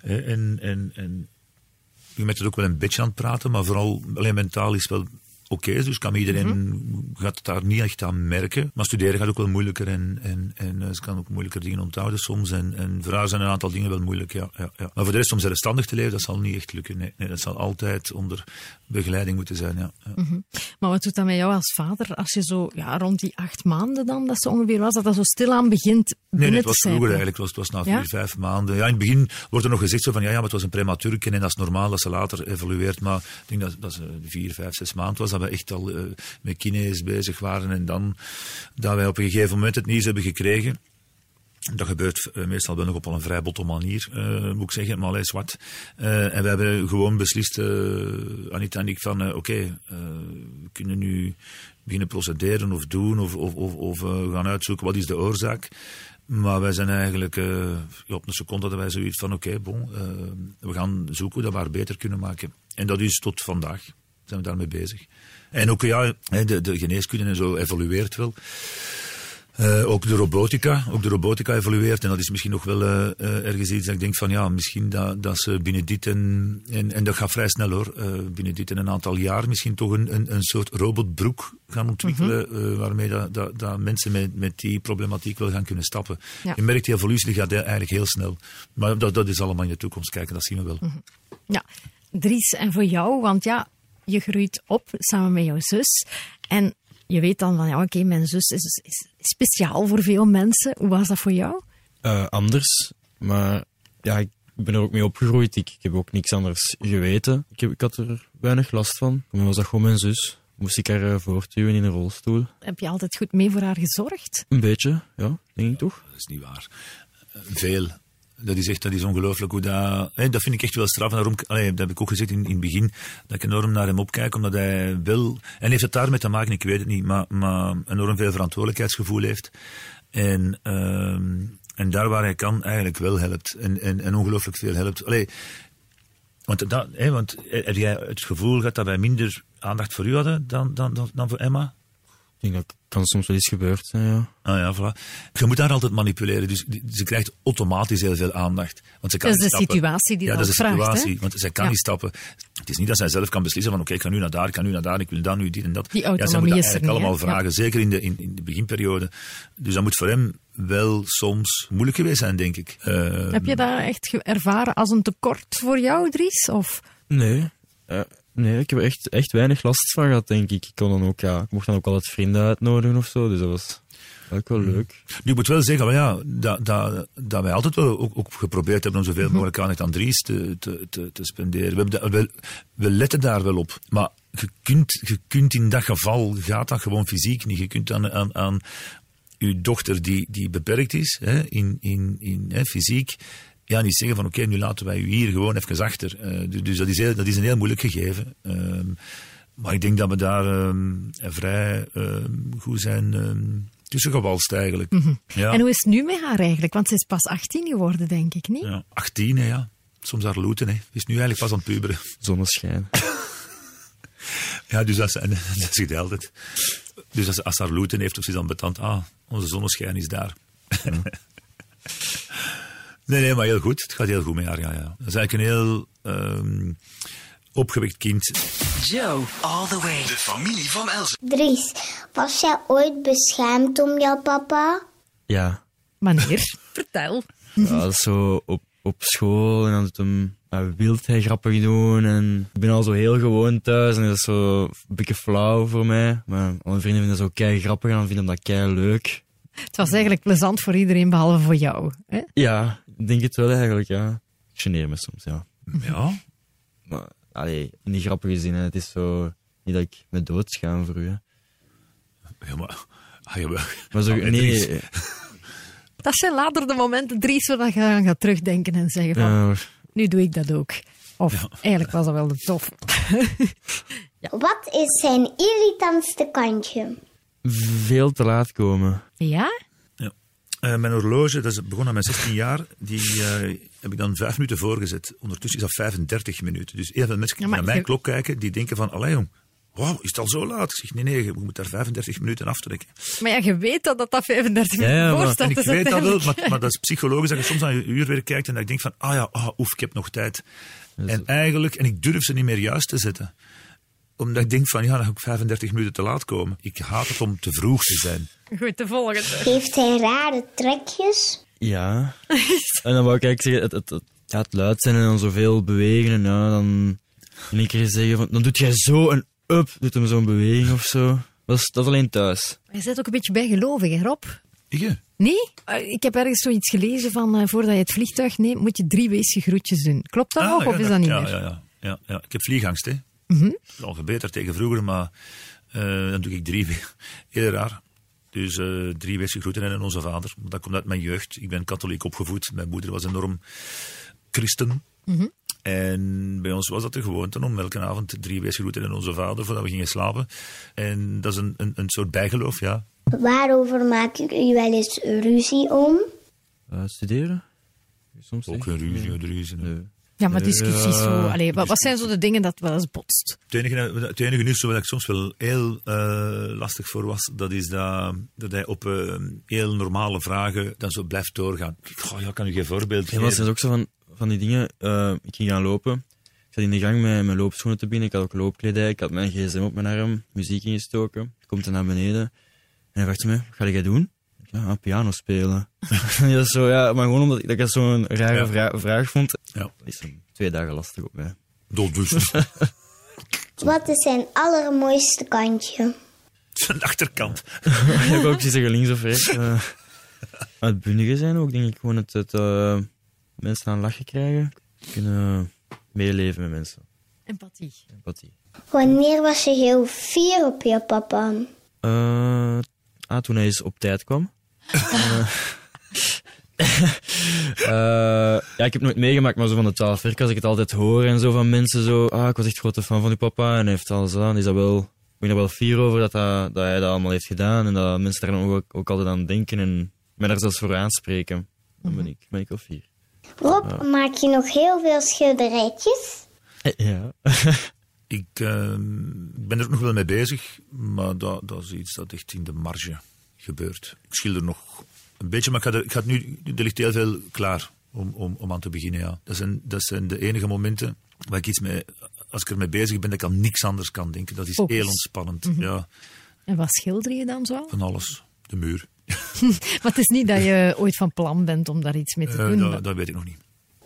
en, en, en je bent er ook wel een beetje aan het praten, maar vooral alleen mentaal is wel oké is. Dus kan iedereen gaat het daar niet echt aan merken. Maar studeren gaat ook wel moeilijker en, en, en eh, ze kan ook moeilijker dingen onthouden soms. En, en voor haar zijn een aantal dingen wel moeilijk, ja, ja, ja. Maar voor de rest om zelfstandig te leven, dat zal niet echt lukken. Nee, nee dat zal altijd onder begeleiding moeten zijn, ja. ja. Maar wat doet dat met jou als vader als je zo ja, rond die acht maanden dan, dat ze ongeveer was, dat dat zo stilaan begint Nee, nee, het was vroeger eigenlijk. Het was, het was na vier, vijf maanden. Ja, in het begin wordt er nog gezegd zo van, ja, ja, maar het was een prematuurken en dat is normaal dat ze later evolueert. Maar ik denk dat, dat ze vier, vijf, zes maanden was, dat we echt al eh, met kines bezig waren. En dan, dat wij op een gegeven moment het nieuws hebben gekregen. Dat gebeurt eh, meestal wel nog op een vrij botte manier, eh, moet ik zeggen, maar alles wat. En we hebben gewoon beslist, eh, Anita en ik, van oké, we kunnen nu beginnen procederen of doen of, of, of, of gaan uitzoeken wat is de oorzaak. Maar wij zijn eigenlijk, op een seconde hadden wij zoiets van oké, bon, we gaan zoeken hoe dat we haar beter kunnen maken. En dat is tot vandaag, zijn we daarmee bezig. En ook ja, de, de geneeskunde en zo evolueert wel. Eh, ook de robotica, ook de robotica evolueert. En dat is misschien nog wel eh, eh, ergens iets dat ik denk van ja, misschien dat, dat ze binnen dit en, en, en dat gaat vrij snel hoor, binnen dit en een aantal jaar misschien toch een, een, een soort robotbroek gaan ontwikkelen, eh, waarmee dat, dat, dat mensen met, met die problematiek wel gaan kunnen stappen. Ja. Je merkt die evolutie gaat eigenlijk heel snel. Maar dat, dat is allemaal in de toekomst kijken, dat zien we wel. Ja, Dries, en voor jou, want ja, je groeit op samen met jouw zus. En je weet dan van, ja, oké, mijn zus is, is speciaal voor veel mensen. Hoe was dat voor jou? Eh, anders, maar ja, ik ben er ook mee opgegroeid. Ik, ik heb ook niks anders geweten. Ik, heb, ik had er weinig last van. Mij was dat gewoon mijn zus. Moest ik haar eh, voortduwen in een rolstoel. Heb je altijd goed mee voor haar gezorgd? Een beetje, ja, denk ik toch. Dat is niet waar. Veel. Dat is echt, dat is ongelooflijk hoe dat... Hè, dat vind ik echt wel straf. Daarom, dat heb ik ook gezegd in, in het begin, dat ik enorm naar hem opkijk, omdat hij wel... En heeft het daarmee te maken, ik weet het niet, maar, maar enorm veel verantwoordelijkheidsgevoel heeft. En, ehm, en daar waar hij kan, eigenlijk wel helpt. En, en, en ongelooflijk veel helpt. Allee, want, dat, hè, want heb jij het gevoel gehad dat wij minder aandacht voor u hadden dan, dan, dan, dan voor Emma? Ik denk dat kan soms wel eens gebeurd zijn, ja. Ah ja, voilà. Je moet daar altijd manipuleren, dus die- ze krijgt automatisch heel veel aandacht. Want ze kan Dat is niet de stappen. situatie die ja, dat dat is de situatie, hè? want zij kan Ja. niet stappen. Het is niet dat zij zelf kan beslissen van oké, ik ga nu naar daar, ik ga nu naar daar, ik wil dan nu dit en dat. Die ja, zij autonomie moet is dat er eigenlijk niet, allemaal vragen, zeker in de, in, in de beginperiode. Dus dat moet voor hem wel soms moeilijk geweest zijn, denk ik. Eh, Heb je dat echt ervaren als een tekort voor jou, Dries? Of Nee. Eh, nee, ik heb er echt, echt weinig last van gehad, denk ik. Ik, kon dan ook, ja, ik mocht dan ook altijd vrienden uitnodigen of zo, dus dat was ook wel leuk. Nu, ik moet wel zeggen, maar ja, dat, dat, dat wij altijd wel ook, ook geprobeerd hebben om zoveel mogelijk aandacht aan Dries te, te, te, te spenderen. We, we, we letten daar wel op. Maar je kunt, je kunt in dat geval, gaat dat gewoon fysiek niet. Je kunt aan, aan, aan uw dochter die, die beperkt is, hè, in, in, in hè, fysiek, ja, niet zeggen van oké, nu laten wij u hier gewoon even achter. Eh, dus dus dat, is heel, dat is een heel moeilijk gegeven. Ehm, maar ik denk dat we daar ehm, vrij ehm, goed zijn ehm tussen gewalst eigenlijk. ja. En hoe is het nu met haar eigenlijk? Want ze is pas 18 geworden, denk ik, niet? Ja, 18, hè, ja. Soms haar loeten, hè. Is nu eigenlijk pas aan het puberen. Zonneschijn. Ja, dus dat, is- en dat zegt hij altijd. Dus als, als ze haar loeten heeft, of ze is dan betand, ah, onze zonneschijn is daar. nee, nee, maar heel goed. Het gaat heel goed met haar, ja, ja. Dat is eigenlijk een heel ehm, opgewekt kind. Joe, all the way. De familie van Elze. Dries, was jij ooit beschermd om jouw papa? Ja. Wanneer? Vertel. Ja, dat is zo op, op school en dan doet hem wild hij grappig doen. En ik ben al zo heel gewoon thuis en dat is zo een beetje flauw voor mij. Maar alle vrienden vinden dat zo kei grappig en dan vinden dat kei leuk. Het was eigenlijk plezant voor iedereen, behalve voor jou. Hè? Ja, ik denk het wel eigenlijk, ja. Ik geneer me soms, ja. Ja. Maar, allee, in die grappige zin, hè. het is zo... Niet dat ik me doodschaam voor u, hè. ja maar, ah, ja, maar, Maar zo, Ah, nee... Dries. Dat zijn later de momenten, Dries, waar je aan gaat terugdenken en zeggen van, Ja, nu doe ik dat ook. Of eigenlijk was dat wel de tof. Wat is zijn irritantste kantje? Veel te laat komen. ja? Ja. Eh, mijn horloge, dat is begonnen aan mijn 16 jaar, die eh, heb ik dan vijf minuten voorgezet. Ondertussen is dat 35 minuten. Dus heel veel mensen die Ja, naar mijn je- klok kijken, die denken van, allee jong, wauw, is het al zo laat? Ik zeg, nee, nee, je moet daar 35 minuten aftrekken. Maar ja, je weet dat dat, dat 35 Ja, minuten ja, voor staat. En ik dus weet dat wel, maar, maar dat is psychologisch dat je soms aan je uurwerk kijkt en dat ik denk van, ah ja, ah, oef, ik heb nog tijd. En eigenlijk, en ik durf ze niet meer juist te zetten. Omdat ik denk van, ja, dan ga ik 35 minuten te laat komen. Ik haat het om te vroeg te zijn. Goed, de volgende. Heeft hij rare trekjes? Ja. en dan wou ik eigenlijk zeggen, het, het, het, ja, het luid zijn en dan zoveel bewegen. En ja, dan in één keer zeggen van, dan doet jij zo een up, doet hem zo'n beweging of zo. Dat is, dat is alleen thuis. Je bent ook een beetje bijgelovig, hè, Rob? Ik, Nee? Eh, Ik heb ergens zoiets gelezen van eh, voordat je het vliegtuig neemt, moet je drie weesje groetjes doen. Klopt dat Ah, nog ja, of is dat niet ja, meer? Ja, ja, ja, ja. Ik heb vliegangst, hè. Mhm. Dat is al verbeterd tegen vroeger, maar eh, dan doe ik drie. Heel raar. Dus eh, drie wezen groeten en onze vader. Dat komt uit mijn jeugd. Ik ben katholiek opgevoed. Mijn moeder was enorm christen. Mhm. En bij ons was dat de gewoonte om elke avond drie wezen groeten en onze vader voordat we gingen slapen. En dat is een, een, een soort bijgeloof, ja. Waarover maken jullie wel eens ruzie om? Eh, studeren? Soms Ook een ruzie, een ruzie. Nee. Ja, maar discussies Ja. zo. Allee, wat, wat zijn zo de dingen dat wel eens botst? Het enige, het enige is waar ik soms wel heel eh, lastig voor was, dat is dat, dat hij op eh, heel normale vragen dan zo blijft doorgaan. Goh, ja, kan u geen voorbeeld Ja, maar er geven? zijn ook zo van, van die dingen. eh, ik ging gaan lopen. Ik zat in de gang met mijn loopschoenen te binnen. Ik had ook loopkledij. Ik had mijn gsm op mijn arm. Muziek ingestoken. Komt er naar beneden. En hij vraagt me, wat ga jij doen? Ja, piano spelen. ja, zo, ja, maar gewoon omdat ik, dat zo'n rare Ja. vra- vraag vond. Ja, Dat is twee dagen lastig op mij. doelbewust. Wat is zijn allermooiste kantje? Zijn achterkant. ik ook zeggen links of rechts. eh. Maar het bundige zijn ook, denk ik. Gewoon het, het eh, mensen aan het lachen krijgen. Kunnen meeleven met mensen. Empathie. Empathie. Wanneer was je heel fier op je papa? Eh, ah, toen hij eens op tijd kwam. Eh, eh, ja, ik heb nooit meegemaakt, maar zo van de twaalf werk, als ik het altijd hoor en zo van mensen zo, ah, ik was echt grote fan van uw papa en hij heeft alles gedaan, is dat wel, ik ben er wel fier over dat, dat, dat hij dat allemaal heeft gedaan en dat mensen daar dan ook, ook altijd aan denken en mij daar zelfs voor aanspreken. Dan ben ik, ben ik wel fier. Rob, maak je nog heel veel schilderijtjes? Eh, Ja. Ik eh, ben er ook nog wel mee bezig, maar dat, dat is iets dat echt in de marge gebeurt. Ik schilder nog een beetje, maar ik ga, er, ik ga nu, er ligt heel veel klaar om, om, om aan te beginnen. Ja. Dat, zijn, dat zijn de enige momenten waar ik iets mee, als ik ermee bezig ben, dat ik aan niks anders kan denken. Dat is Focus. heel ontspannend. Ja, En wat schilder je dan zo? van alles. De muur. Maar het is niet dat je ooit van plan bent om daar iets mee te Eh, doen. dat, dat weet ik nog niet.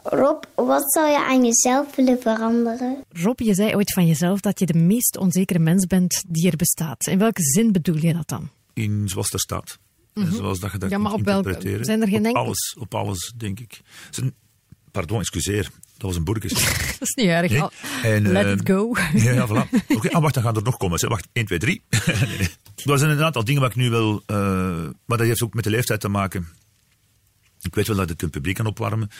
Rob, wat zou je aan jezelf willen veranderen? Rob, je zei ooit van jezelf dat je de meest onzekere mens bent die er bestaat. In welke zin bedoel je dat dan? In zoals er staat. En zoals dat je dat Mhm. Ja, maar op welke- interpreteren. zijn er geen op alles, op alles, denk ik. Zijn- Pardon, excuseer. Dat was een boerkes. Dat is niet erg. Nee. En, Let eh, it go. Ja, ja voilà. Oké, ah, wacht, dan gaan er nog komen. Zeg. Wacht, 1, 2, 3. nee, nee. Er zijn een aantal dingen waar ik nu wel... eh, maar dat heeft ook met de leeftijd te maken. Ik weet wel dat ik het publiek kan opwarmen.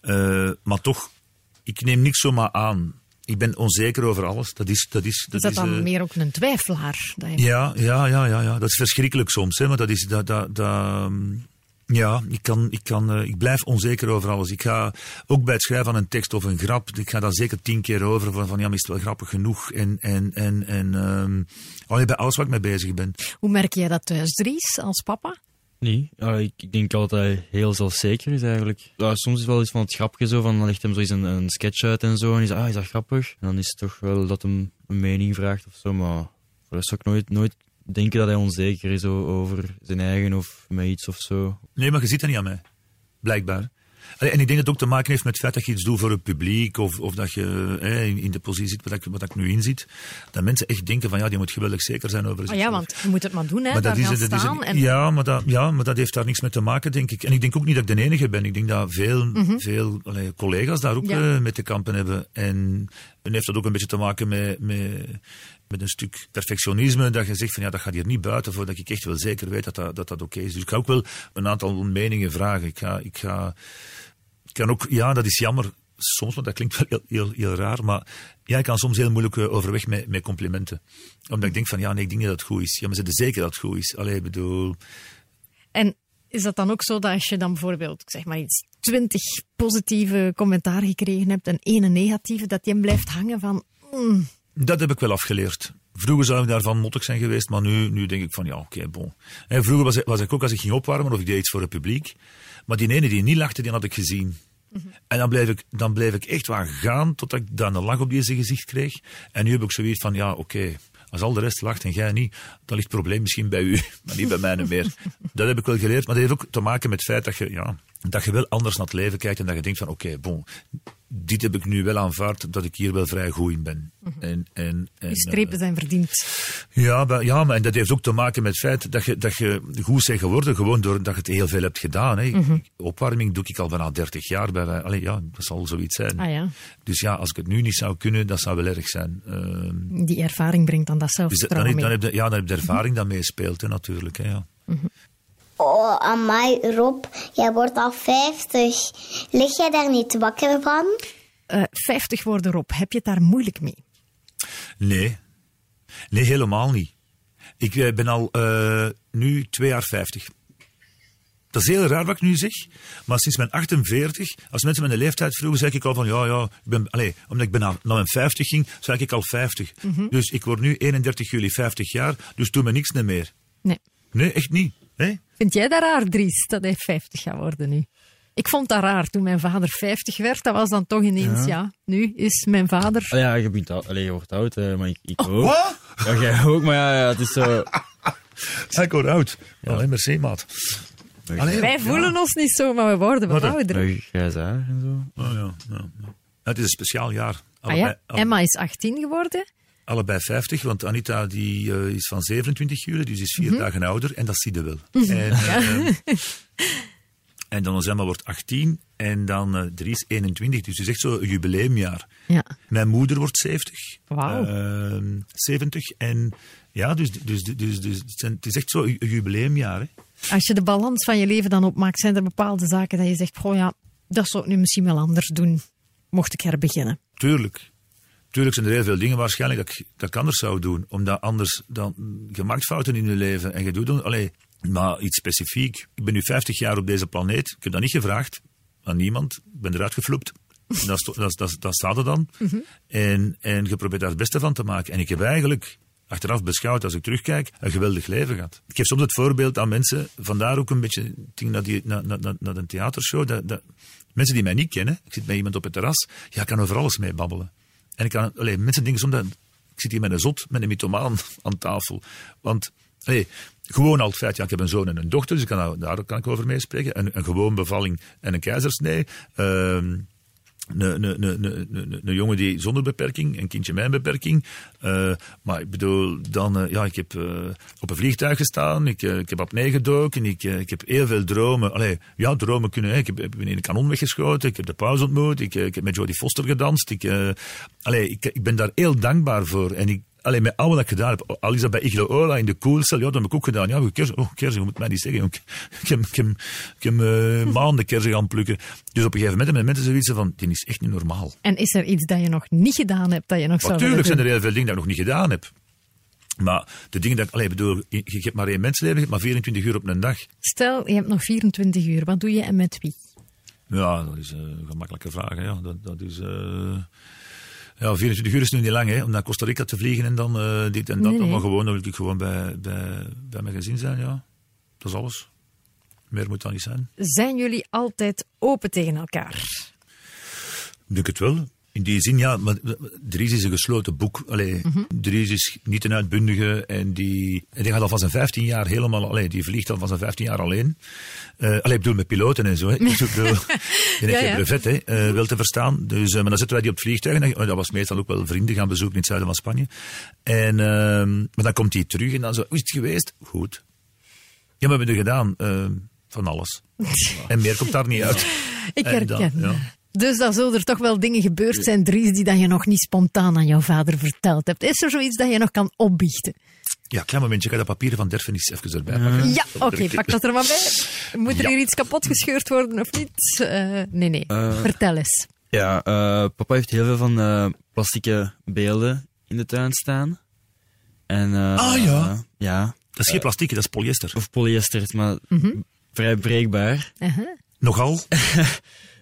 eh, maar toch, ik neem niks zomaar aan. Ik ben onzeker over alles. Dat is... Dat is, dat Is dat is, dan eh, meer ook een twijfelaar? Dat je... ja, ja, ja, ja, ja. Dat is verschrikkelijk soms. Hè, maar dat is... Dat, dat, dat, ehm, ja, ik, kan, ik, kan, eh, ik blijf onzeker over alles. Ik ga ook bij het schrijven van een tekst of een grap, ik ga daar zeker tien keer over. Van, van ja, maar is het wel grappig genoeg? En, en, en, en allee, bij alles waar ik mee bezig ben. Hoe merk jij dat thuis, Dries, als papa? Nee, ja, ik, denk altijd heel zelfzeker is eigenlijk. Ja, soms is wel iets van het grapje zo, van dan legt hem zo eens een, een sketch uit en zo. En zegt, ah, is dat grappig? En dan is het toch wel dat hem een mening vraagt of zo. Maar voor de zou ik nooit, nooit denken dat hij onzeker is over zijn eigen of met iets of zo. Nee, maar je ziet dat niet aan mij. Blijkbaar. En ik denk dat het ook te maken heeft met het feit dat je iets doet voor het publiek, of, of dat je in, in de positie zit wat ik, wat ik nu in zit. Dat mensen echt denken van ja, die moet geweldig zeker zijn over Oh zichzelf. ja, want je moet het maar doen, hè. Maar dat is, het, dat het- en... ja, maar dat, ja, maar dat heeft daar niks mee te maken, denk ik. En ik denk ook niet dat ik de enige ben. Ik denk dat veel, veel allee, collega's daar ook Mhm. Ja. eh, mee te kampen hebben. En, en heeft dat ook een beetje te maken met, met, met een stuk perfectionisme. Dat je zegt van ja, dat gaat hier niet buiten voordat ik echt wel zeker weet dat dat, dat, dat oké is. Dus ik ga ook wel een aantal meningen vragen. Ik ga, ik ga, kan ook, ja, dat is jammer. Soms, want dat klinkt wel heel, heel, heel raar, maar ja, ik kan soms heel moeilijk eh, overweg met, met complimenten. Omdat ik denk van, ja, nee, ik denk dat het goed is. Ja, maar ze er zeker dat het goed is. Allee, ik bedoel... En is dat dan ook zo dat als je dan bijvoorbeeld, zeg maar iets, twintig positieve commentaar gekregen hebt en ene negatieve, dat die hem blijft hangen van... mm, Dat heb ik wel afgeleerd. Vroeger zou ik daarvan mottig zijn geweest, maar nu, nu denk ik van ja, oké, bon. En vroeger was, was ik ook als ik ging opwarmen of ik deed iets voor het publiek. Maar die ene die niet lachte, die had ik gezien. En dan bleef, ik, dan bleef ik echt waar gaan totdat ik dan een lach op deze gezicht kreeg. En nu heb ik zoiets van, ja, oké, als al de rest lacht en jij niet, dan ligt het probleem misschien bij u, maar niet bij mij meer. Dat heb ik wel geleerd, maar dat heeft ook te maken met het feit dat je, ja, dat je wel anders naar het leven kijkt en dat je denkt van, oké, bon, dit heb ik nu wel aanvaard, dat ik hier wel vrij goed in ben. En, en, en, Je strepen zijn verdiend. ja, maar, ja, maar en dat heeft ook te maken met het feit dat je, dat je goed bent geworden, gewoon doordat je het heel veel hebt gedaan. Hè. Opwarming doe ik al bijna 30 jaar bij. Allee, ja, dat zal zoiets zijn. Ah ja, Dus ja, als ik het nu niet zou kunnen, dat zou wel erg zijn. Ehm, die ervaring brengt dan dat dus dan, heb- dan mee. heb je, ja, dan heb je de ervaring dat meespeelt, hè, natuurlijk. Hè, ja. Oh, amai, Rob, jij wordt al 50. Lig jij daar niet wakker van? Eh, 50 worden Rob, heb je het daar moeilijk mee? Nee. Nee, helemaal niet. Ik eh, ben al eh, nu twee jaar 50. Dat is heel raar wat ik nu zeg, maar sinds mijn 48, als mensen mijn leeftijd vroegen, zei ik al van ja, ja, ik ben, allez, omdat ik bijna naar mijn 50 ging, zei ik al 50. Dus ik word nu 31 juli 50 jaar, dus doe me niks meer. Nee. Nee, echt niet. Hè? Vind jij dat raar, Dries, dat hij 50 gaat worden nu? Ik vond dat raar toen mijn vader 50 werd. Dat was dan toch ineens, ja, nu is mijn vader... Allee, ja, je, bent oud, allee, je wordt oud, hè, maar ik, ik ook. Oh, Wat? Ja, jij ook, maar ja, ja, het is zo... Ik word oud. Alleen merci, maat. Allee, Wij ja. voelen ons niet zo, maar we worden wel Wat ouder. Ja, haar en zo. Oh, ja, ja, ja. Het is een speciaal jaar. Ah Allebei, ja, Emma is 18 geworden. Allebei 50, want Anita die, eh, is van 27 juli, dus is vier Mhm. dagen ouder. En dat zie je wel. En, eh, en dan ons Emma wordt 18 en dan eh Dries 21. Dus het is echt zo een jubileumjaar. Ja. Mijn moeder wordt 70. Wauw. Ehm, 70. En ja, dus, dus, dus, dus, het is echt zo een jubileumjaar. Hè. Als je de balans van je leven dan opmaakt, zijn er bepaalde zaken dat je zegt, goh ja, dat zou ik nu misschien wel anders doen, mocht ik herbeginnen. Tuurlijk. Tuurlijk zijn er heel veel dingen waarschijnlijk dat ik, dat ik anders zou doen. Omdat anders dan, je maakt fouten in je leven en je doet dan, allee, maar iets specifiek. Ik ben nu 50 jaar op deze planeet. Ik heb dat niet gevraagd aan niemand. Ik ben eruit gefloept. Dat, dat, dat, dat staat er dan. en, en je probeert daar het beste van te maken. En ik heb eigenlijk, achteraf beschouwd, als ik terugkijk, een geweldig leven gehad. Ik geef soms het voorbeeld aan mensen, vandaar ook een beetje, ik ging naar, die, naar, naar, naar- een theatershow, dat, dat, mensen die mij niet kennen, ik zit met iemand op het terras, ja, ik kan over alles mee babbelen. En ik kan, alleen, mensen denken soms ik zit hier met een zot, met een mythomaan aan tafel. Want, allee, gewoon al het feit, ja, ik heb een zoon en een dochter, dus kan, daar- daar kan ik over meespreken. Een, een gewoon bevalling en een keizersnee. Ehm, een, een, jongen die zonder beperking, een kindje een beperking. Eh, maar ik bedoel, dan, eh, ja, ik heb eh, op een vliegtuig gestaan, ik, ik heb apnee gedoken, ik, ik heb heel veel dromen. Allee, ja, dromen kunnen, ik heb, ik ben in een kanon weggeschoten, ik heb de pauze ontmoet, ik, ik heb met Jodie Foster gedanst. Ik, allee, ik, ik ben daar heel dankbaar voor. En ik, Alleen met al wat ik gedaan heb, al is dat bij Iglo Ola in de koelcel, ja, dat heb ik ook gedaan. Ja, kersen, oh, kersen, je moet mij niet zeggen. Ik, ik heb, ik heb, ik heb eh, maanden kersen gaan plukken. Dus op een gegeven moment hebben mensen zoiets van, dit is echt niet normaal. En is er iets dat je nog niet gedaan hebt, dat je nog zou Natuurlijk zijn er heel veel dingen die ik nog niet gedaan heb. Maar de dingen dat ik, allee, bedoel, je, je hebt maar één mensleven, je hebt maar 24 uur op een dag. Stel, je hebt nog 24 uur. Wat doe je en met wie? Ja, dat is eh, een gemakkelijke vraag. Ja. Dat, dat is, eh, ja, 24 uur is nu niet lang, hè, om naar Costa Rica te vliegen en dan eh, dit en dat. Nee, nee. Maar gewoon, dan wil ik gewoon bij, bij, bij mijn gezin zijn, ja. Dat is alles. Meer moet dat niet zijn. Zijn jullie altijd open tegen elkaar? Ik denk het wel. In die zin, ja, maar Dries is een gesloten boek. Allee, Dries is niet een uitbundige en die, en die gaat al van zijn 15 jaar helemaal, allee, die vliegt al van zijn 15 jaar alleen. Eh allee, ik bedoel met piloten en zo. Hè. Dus ik bedoel, die Ja, ja. brevet, hè, eh, wel te verstaan. Dus, eh, maar dan zetten wij die op het vliegtuig. En dan, dat was meestal ook wel vrienden gaan bezoeken in het zuiden van Spanje. En, ehm, maar dan komt hij terug en dan zo, hoe is het geweest? Goed. Ja, maar we hebben er gedaan van alles. en meer komt daar niet uit. Ik En dan, herken. ja. Dus dan zullen er toch wel dingen gebeurd zijn, Dries, die dat je nog niet spontaan aan jouw vader verteld hebt. Is er zoiets dat je nog kan opbiechten? Ja, klein momentje. Ik ga de papieren van Derfenis even erbij pakken. Ja, oké, pak dat er maar bij. Moet er Ja. hier iets kapot gescheurd worden of niet? Eh, nee, nee. Eh, Vertel eens. Ja, eh, papa heeft heel veel van eh plastieke beelden in de tuin staan. En, eh, Ah, ja. ja, Dat is geen plastiek, dat is polyester. of polyester, maar vrij breekbaar. Uh-huh. Nogal.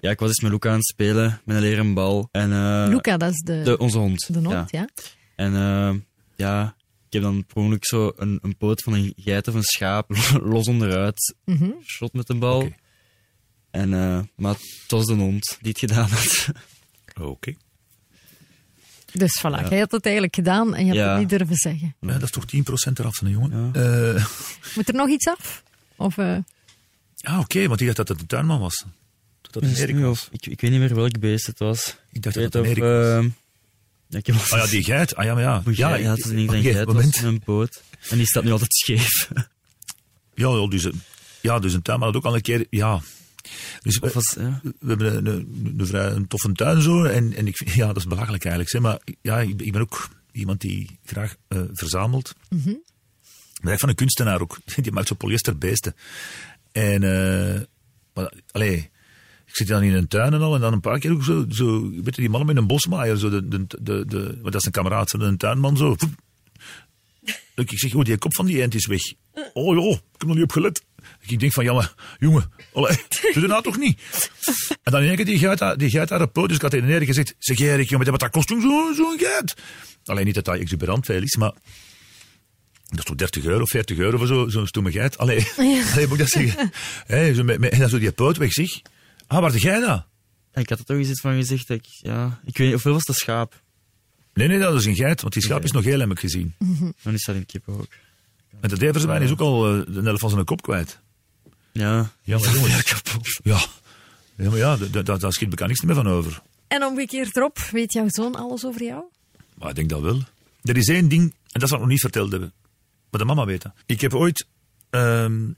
Ja, ik was eens met Luca aan het spelen met een leren bal. En, eh, Luca, dat is de, de, onze hond. de ja. hond, ja. En eh, ja, ik heb dan per ongeluk zo een, een poot van een geit of een schaap los onderuit shot met een bal. En, eh, maar het was de hond die het gedaan had. Oké. Dus voilà, jij had het eigenlijk gedaan en je hebt Ja. het niet durven zeggen. Ja, dat is toch 10% eraf van een jongen. Ja. Eh, Moet er nog iets af? Of, eh, ah, oké, want ik dacht dat het een tuinman was. Dat dat was. of- ik, ik weet niet meer welk beest het was. Ik dacht weet dat het of, was. ehm, ja, ik heb Ah ja, die geit. Ah ja, maar ja. ja, ja, het is niet een geit, het was een boot. En die staat nu altijd scheef. Ja, ja, dus, een- ja, dus een tuinman had ook al een keer... Ja. Dus we, was, ja. we hebben een, een, een vrij een toffe tuin zo. En, en ik vind, ja, dat is belachelijk eigenlijk. Zeg, maar ja, ik, ben- ik ben ook iemand die graag eh, verzamelt. Maar echt van een kunstenaar ook. Die maakt zo polyesterbeesten. En, eh maar, allee, ik zit dan in een tuin en al, en dan een paar keer ook zo, zo weet je, die mannen met een bosmaaier, zo de, de, de, de, want dat is een kameraad, zo, een tuinman zo. Ik zeg, oh, die kop van die eend is weg. Oh joh, ik heb nog niet op gelet. Ik denk van, ja maar, jongen, allee, doe dat nou toch niet? En dan in één keer die geit, die geit poot, dus ik had tegen Erik gezegd, zeg Erik, jongen, wat dat kost zo'n zo geit? Alleen niet dat dat exuberant veel is, maar dat is toch 30 euro, 40 euro voor zo- zo'n stomme geit? Allee, allee, moet ik dat zeggen? Hé, zo met, met, en dan zo die poot weg, zeg. Ah, waar de jij dat? Ik had er toch eens iets van gezegd. Dat ik, ja, ik weet niet, hoeveel was dat schaap? Nee, nee, dat is een geit, want die schaap is nog heel heb ik gezien. Dan is dat in kip ook. En de Deverswijn is ook al eh, de helft van zijn kop kwijt. Ja, Ja, maar jongen, ja, kapot. ja. Ja, maar ja, da- da- daar schiet bekend niks meer van over. En omgekeerd erop, weet jouw zoon alles over jou? Maar ik denk dat wel. Er is één ding, en dat is wat we nog niet verteld hebben. Maar de mama weet dat. Ik heb ooit ehm,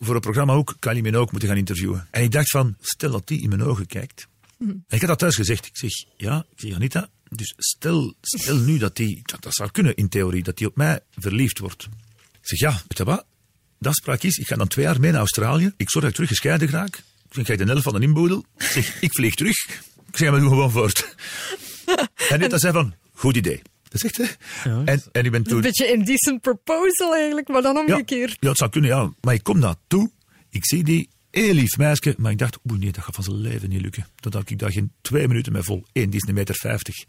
voor een programma ook Kylie Minogue moeten gaan interviewen. En ik dacht van, stel dat die in mijn ogen kijkt. En ik had dat thuis gezegd. Ik zeg, ja, ik zeg, Anita, dus stel, stel nu dat die, dat, dat zou kunnen in theorie, dat die op mij verliefd wordt. Ik zeg, ja, weet je wat? De afspraak is, ik ga dan twee jaar mee naar Australië. Ik zorg dat ik terug gescheiden raak. Ik je de helft van de inboedel. Ik zeg, ik vlieg terug. Ik zeg, we doen gewoon voort. En dat zei van, goed idee. Dat zegt hij. Ja, en, en ik ben Een toen... beetje indecent proposal eigenlijk, maar dan Ja, omgekeerd. ja, het zou kunnen, ja. Maar ik kom naartoe. Ik zie die heel lief meisje. Maar ik dacht, oeh nee, dat gaat van zijn leven niet lukken. Dat had ik daar geen twee minuten mee vol. Eén, die is een meter vijftig.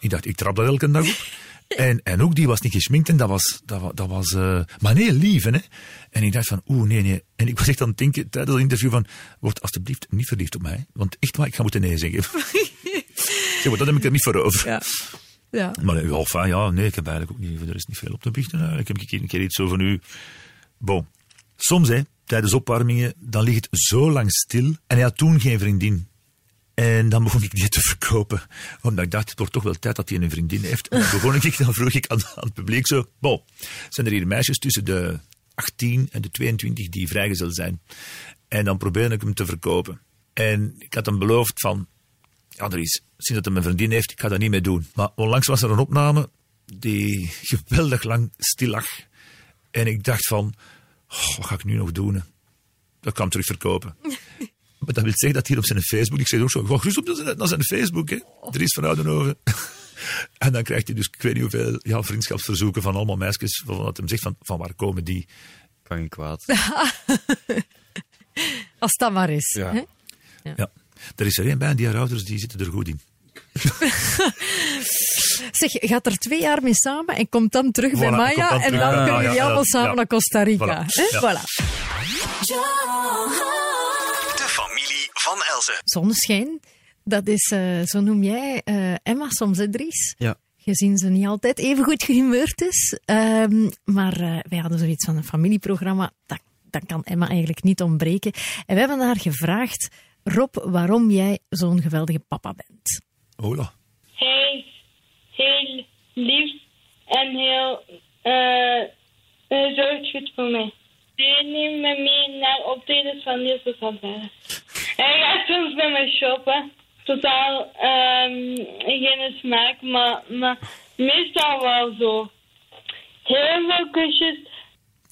Ik dacht, ik trap dat elke dag op. En, en ook, die was niet gesminkt en dat was, dat, wa- dat was eh, maar heel lief, hè. En ik dacht van, oeh, nee, nee. En ik was echt aan het denken tijdens het interview van, word alsjeblieft niet verliefd op mij. Want echt waar, ik ga moeten nee zeggen. zeg, maar dat heb ik er niet voor over. Ja. Ja. Maar ja, enfin, ja, nee, ik heb eigenlijk ook niet, er is niet veel op te biechten. eigenlijk. Ik heb een keer, een keer iets over nu. Bon. Soms, hè, tijdens opwarmingen, dan ligt het zo lang stil. En hij had toen geen vriendin. En dan begon ik die te verkopen. Omdat ik dacht, het wordt toch wel tijd dat hij een vriendin heeft. En begon ik, dan vroeg ik aan, aan het publiek zo, bon, zijn er hier meisjes tussen de 18 en de 22 die vrijgezel zijn? En dan probeerde ik hem te verkopen. En ik had hem beloofd van, ja, er is, sinds dat hij een vriendin heeft, ik ga dat niet meer doen. Maar onlangs was er een opname die geweldig lang stil lag. En ik dacht van, oh, wat ga ik nu nog doen? hè? Dat kan hem terug verkopen. maar dat wil zeggen dat hier op zijn Facebook, ik zei ook zo, ga gerust op naar zijn, naar zijn Facebook, hè. Er is van Oudenhoven. en dan krijgt hij dus, ik weet niet hoeveel, ja, vriendschapsverzoeken van allemaal meisjes, waarvan dat hem zegt van, van waar komen die? Kan geen kwaad. Als dat maar is. Ja. Hè? Ja. Er is er één bij, en die haar ouders, die zitten er goed in. Zeg, gaat er twee jaar mee samen en komt dan terug bij Maya dan en dan kunnen jullie ja, allemaal ja. samen naar Costa Rica. Voilà. Hè? Ja. Voilà. De familie van Elze. Zonneschijn, dat is, eh, zo noem jij eh, Emma soms, hè, Dries? Ja. Gezien ze niet altijd even goed gehumeurd is. Ehm, maar eh, wij hadden zoiets van een familieprogramma. Dat, dat kan Emma eigenlijk niet ontbreken. En we hebben haar gevraagd, Rob, waarom jij zo'n geweldige papa bent. Hola. Hij is heel lief en heel eh hij zorgt goed voor mij. Hij neemt me mee naar optredens van Niels de Santana. Hij gaat soms met me shoppen. Totaal ehm, geen smaak, maar, maar meestal wel zo. Heel veel kusjes.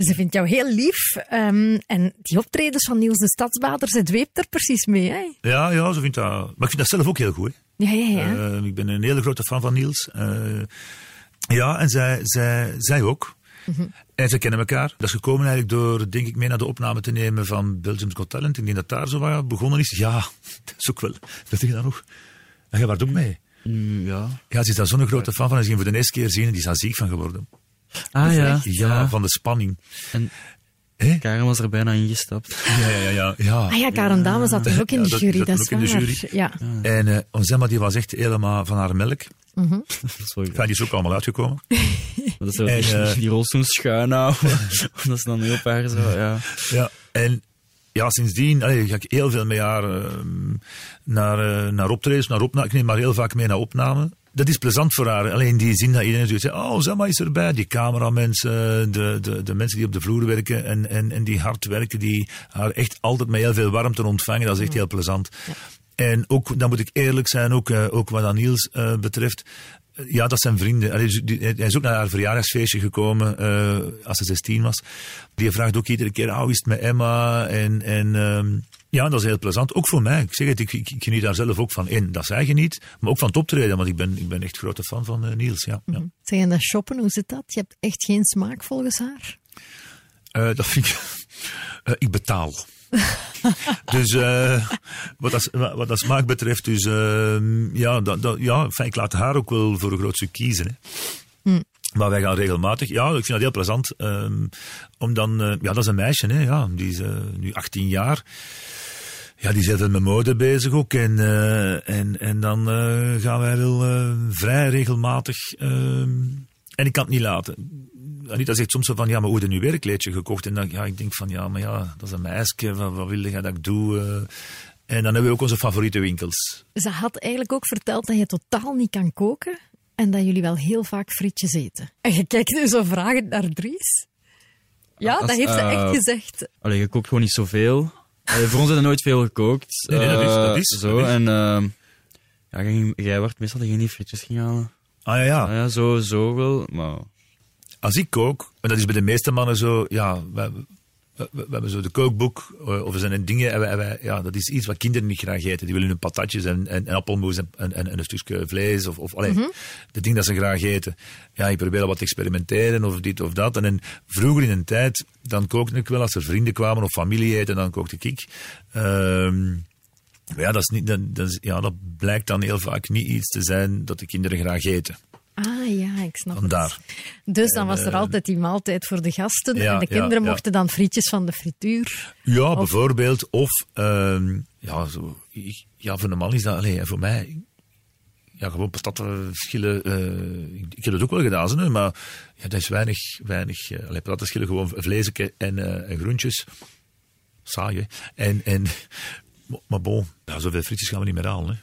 Ze vindt jou heel lief. ehm, en die optredens van Niels de Stadsbader, ze dweept er precies mee. Hè? Ja, ja, ze vindt dat... Maar ik vind dat zelf ook heel goed, hè. Ja, ja, ja. Eh, ik ben een hele grote fan van Niels. Eh, ja, en zij, zij, zij ook. En ze kennen elkaar. Dat is gekomen eigenlijk door, denk ik, mee naar de opname te nemen van Belgium's Got Talent. Ik denk dat daar zo wat begonnen is. Ja, dat is ook wel. Dat zeg je dan nog. En jij waart ook mee. Mm, ja. Ja, ze is daar zo'n grote fan van. En ze ging voor de eerste keer zien en die is daar ziek van geworden. Ah ja. Ja, van de spanning. En Hè? Karen was er bijna ingestapt. Ja, ja, ja. ja. Ah ja, Karen Dame zat er ook in Ja, de dat- jury, dat dat, ook is in de waar. jury. Ja. En eh onze Emma die was echt helemaal van haar melk. Dat is Enfin, die is ook allemaal uitgekomen. Dat is zo En, die, eh, die rolstoel schuin houden. Omdat ze dan op haar zo, ja. Ja, en ja, sindsdien allee, ga ik heel veel met haar ehm, naar, eh, naar optredens, naar opna Ik neem haar heel vaak mee naar opname. Dat is plezant voor haar. Alleen die zin dat iedereen zegt, oh, Zemma is erbij. Die cameramensen, de, de, de mensen die op de vloer werken en, en, en die hard werken, die haar echt altijd met heel veel warmte ontvangen. Dat is echt heel plezant. En ook, dan moet ik eerlijk zijn, ook, eh, ook wat aan Niels eh, betreft. eh, Ja, dat zijn vrienden. Hij is ook naar haar verjaardagsfeestje gekomen als ze 16 was. Die vraagt ook iedere keer, oh, is het met Emma? En, en ehm, ja, dat is heel plezant. Ook voor mij. Ik zeg het, ik, ik, ik geniet daar zelf ook van in. Dat zij geniet, maar ook van het optreden. Want ik ben, ik ben echt grote fan van eh, Niels. Ja, ja. Zeg, en dat shoppen, hoe zit dat? Je hebt echt geen smaak volgens haar? Eh, dat vind ik... eh, ik betaal. dus wat, dat, wat dat smaak betreft, dus ehm, ja, dat, dat, ja enfin, ik laat haar ook wel voor een groot stuk kiezen. Hè. Maar wij gaan regelmatig, ja, ik vind dat heel plezant. ehm, om dan, ja, dat is een meisje, hè, ja, die is nu 18 jaar. Ja, die veel met mode bezig ook. En, eh, en, en dan eh, gaan wij wel eh, vrij regelmatig. ehm, en ik kan het niet laten. Anita zegt soms zo van, ja, maar hoe heb je nu weer een kleedje gekocht? En dan, ja, ik denk van, ja, maar ja, dat is een meisje. Wat, wat wil je dat ik doe? en dan hebben we ook onze favoriete winkels. Ze had eigenlijk ook verteld dat je totaal niet kan koken en dat jullie wel heel vaak frietjes eten. En je kijkt nu zo vragend naar Dries. Ja, Als, dat heeft ze echt gezegd. Allee, je kookt gewoon niet zoveel. Allee, voor ons hebben we nooit veel gekookt. Nee, nee, dat is- Eh, dat is- Zo, dat is. en ehm, ja, jij, jij wordt meestal degene die frietjes ging halen. Ah ja, ja. Ah, ja, zo, zo wel, maar... Als ik kook, en dat is bij de meeste mannen zo, ja, we, we, we hebben zo de kookboek, eh, of er zijn dingen, en wij, en wij- ja, dat is iets wat kinderen niet graag eten. Die willen hun patatjes en, en, en appelmoes en, en, en een stukje vlees, of, of allee, de dingen dat ze graag eten. Ja, ik probeer al wat te experimenteren, of dit of dat. En, en vroeger in een tijd, dan kookte ik wel, als er vrienden kwamen of familie eten, dan kookte ik. Maar ja, dat, is niet, dat, dat, is, ja, dat blijkt dan heel vaak niet iets te zijn dat de kinderen graag eten. Ah ja, ik snap Vandaar. het. Dus dan was er altijd die maaltijd voor de gasten ja, en de kinderen ja. mochten dan frietjes van de frituur. Ja, bijvoorbeeld. Of, ehm, ja, zo, ik- ja, voor een man is dat, allee, voor mij, ja, gewoon patatschillen. eh ik, ik heb het ook wel gedaan, hè, maar ja, dat is weinig, weinig, uh, allee, patatschillen, gewoon vleesje en, eh, en groentjes. Saai, hè. En, en, maar bon, ja, zoveel frietjes gaan we niet meer halen, hè.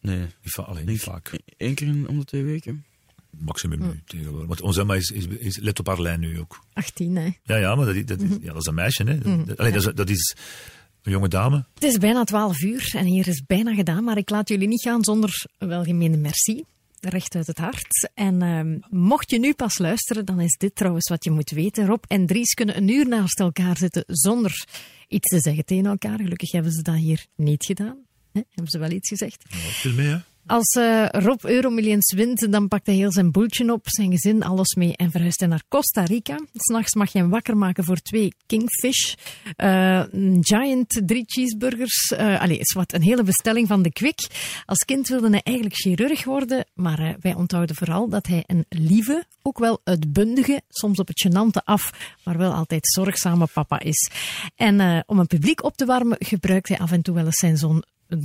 Nee. Niet, allee, niet vaak. Eén keer in, om de twee weken. Maximum nu tegenwoordig. Want onze Emma is, is, is, let op haar lijn nu ook. 18, hè. Ja, ja, maar dat, is- ja, dat is een meisje, hè. Dat, allee, dat, is, dat is een jonge dame. Het is bijna 12 uur en hier is bijna gedaan, maar ik laat jullie niet gaan zonder welgemeende merci. Recht uit het hart. En ehm, mocht je nu pas luisteren, dan is dit trouwens wat je moet weten. Rob en Dries kunnen een uur naast elkaar zitten zonder iets te zeggen tegen elkaar. Gelukkig hebben ze dat hier niet gedaan. Hebben ze wel iets gezegd? Veel mee, hè. Als eh, Rob Euromillions wint, dan pakt hij heel zijn boeltje op, zijn gezin, alles mee en verhuist hij naar Costa Rica. S'nachts mag je hem wakker maken voor twee Kingfish, eh, een Giant, drie cheeseburgers. eh allee, is wat een hele bestelling van de Kwik. Als kind wilde hij eigenlijk chirurg worden, maar wij onthouden vooral dat hij een lieve, ook wel uitbundige, soms op het gênante af, maar wel altijd zorgzame papa is. En om een publiek op te warmen, gebruikt hij af en toe wel eens zijn zoon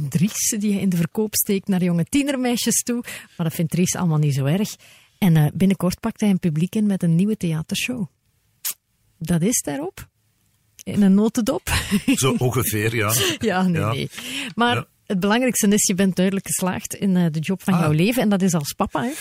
Dries, die hij in de verkoop steekt naar jonge tienermeisjes toe. Maar dat vindt Dries allemaal niet zo erg. En eh, binnenkort pakt hij een publiek in met een nieuwe theatershow. Dat is daarop. In een notendop. Zo ongeveer, ja. ja, nee, Ja. nee. Maar Ja. het belangrijkste is, je bent duidelijk geslaagd in eh, de job van Ah. jouw leven. En dat is als papa, hè.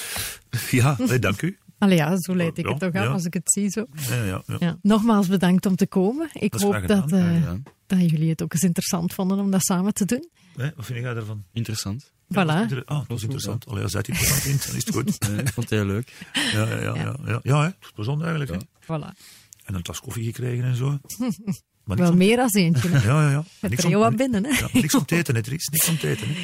Ja, nee, dank u. Allee, ja, zo leid ik het toch aan als ik het zie zo. Ja, ja, ja. Ja. Nogmaals bedankt om te komen. Ik Dat hoop dat, eh, dat jullie het ook eens interessant vonden om dat samen te doen. Hè, wat vind jij ervan? Interessant. Voilà. Ah, dat is interessant. Allee, als jij het interessant vindt, dan is het goed. Nee, ik vond het heel leuk. Ja, ja, ja. Ja, ja. ja hè, het is plezant eigenlijk. hè. Voilà. En een tas koffie gekregen en zo. Maar Wel om- meer als eentje. Ja, ja, ja. Met Niks er heel wat om, binnen, hè. ja, niks om te eten, hè, Dries. Niks om te eten. Hè.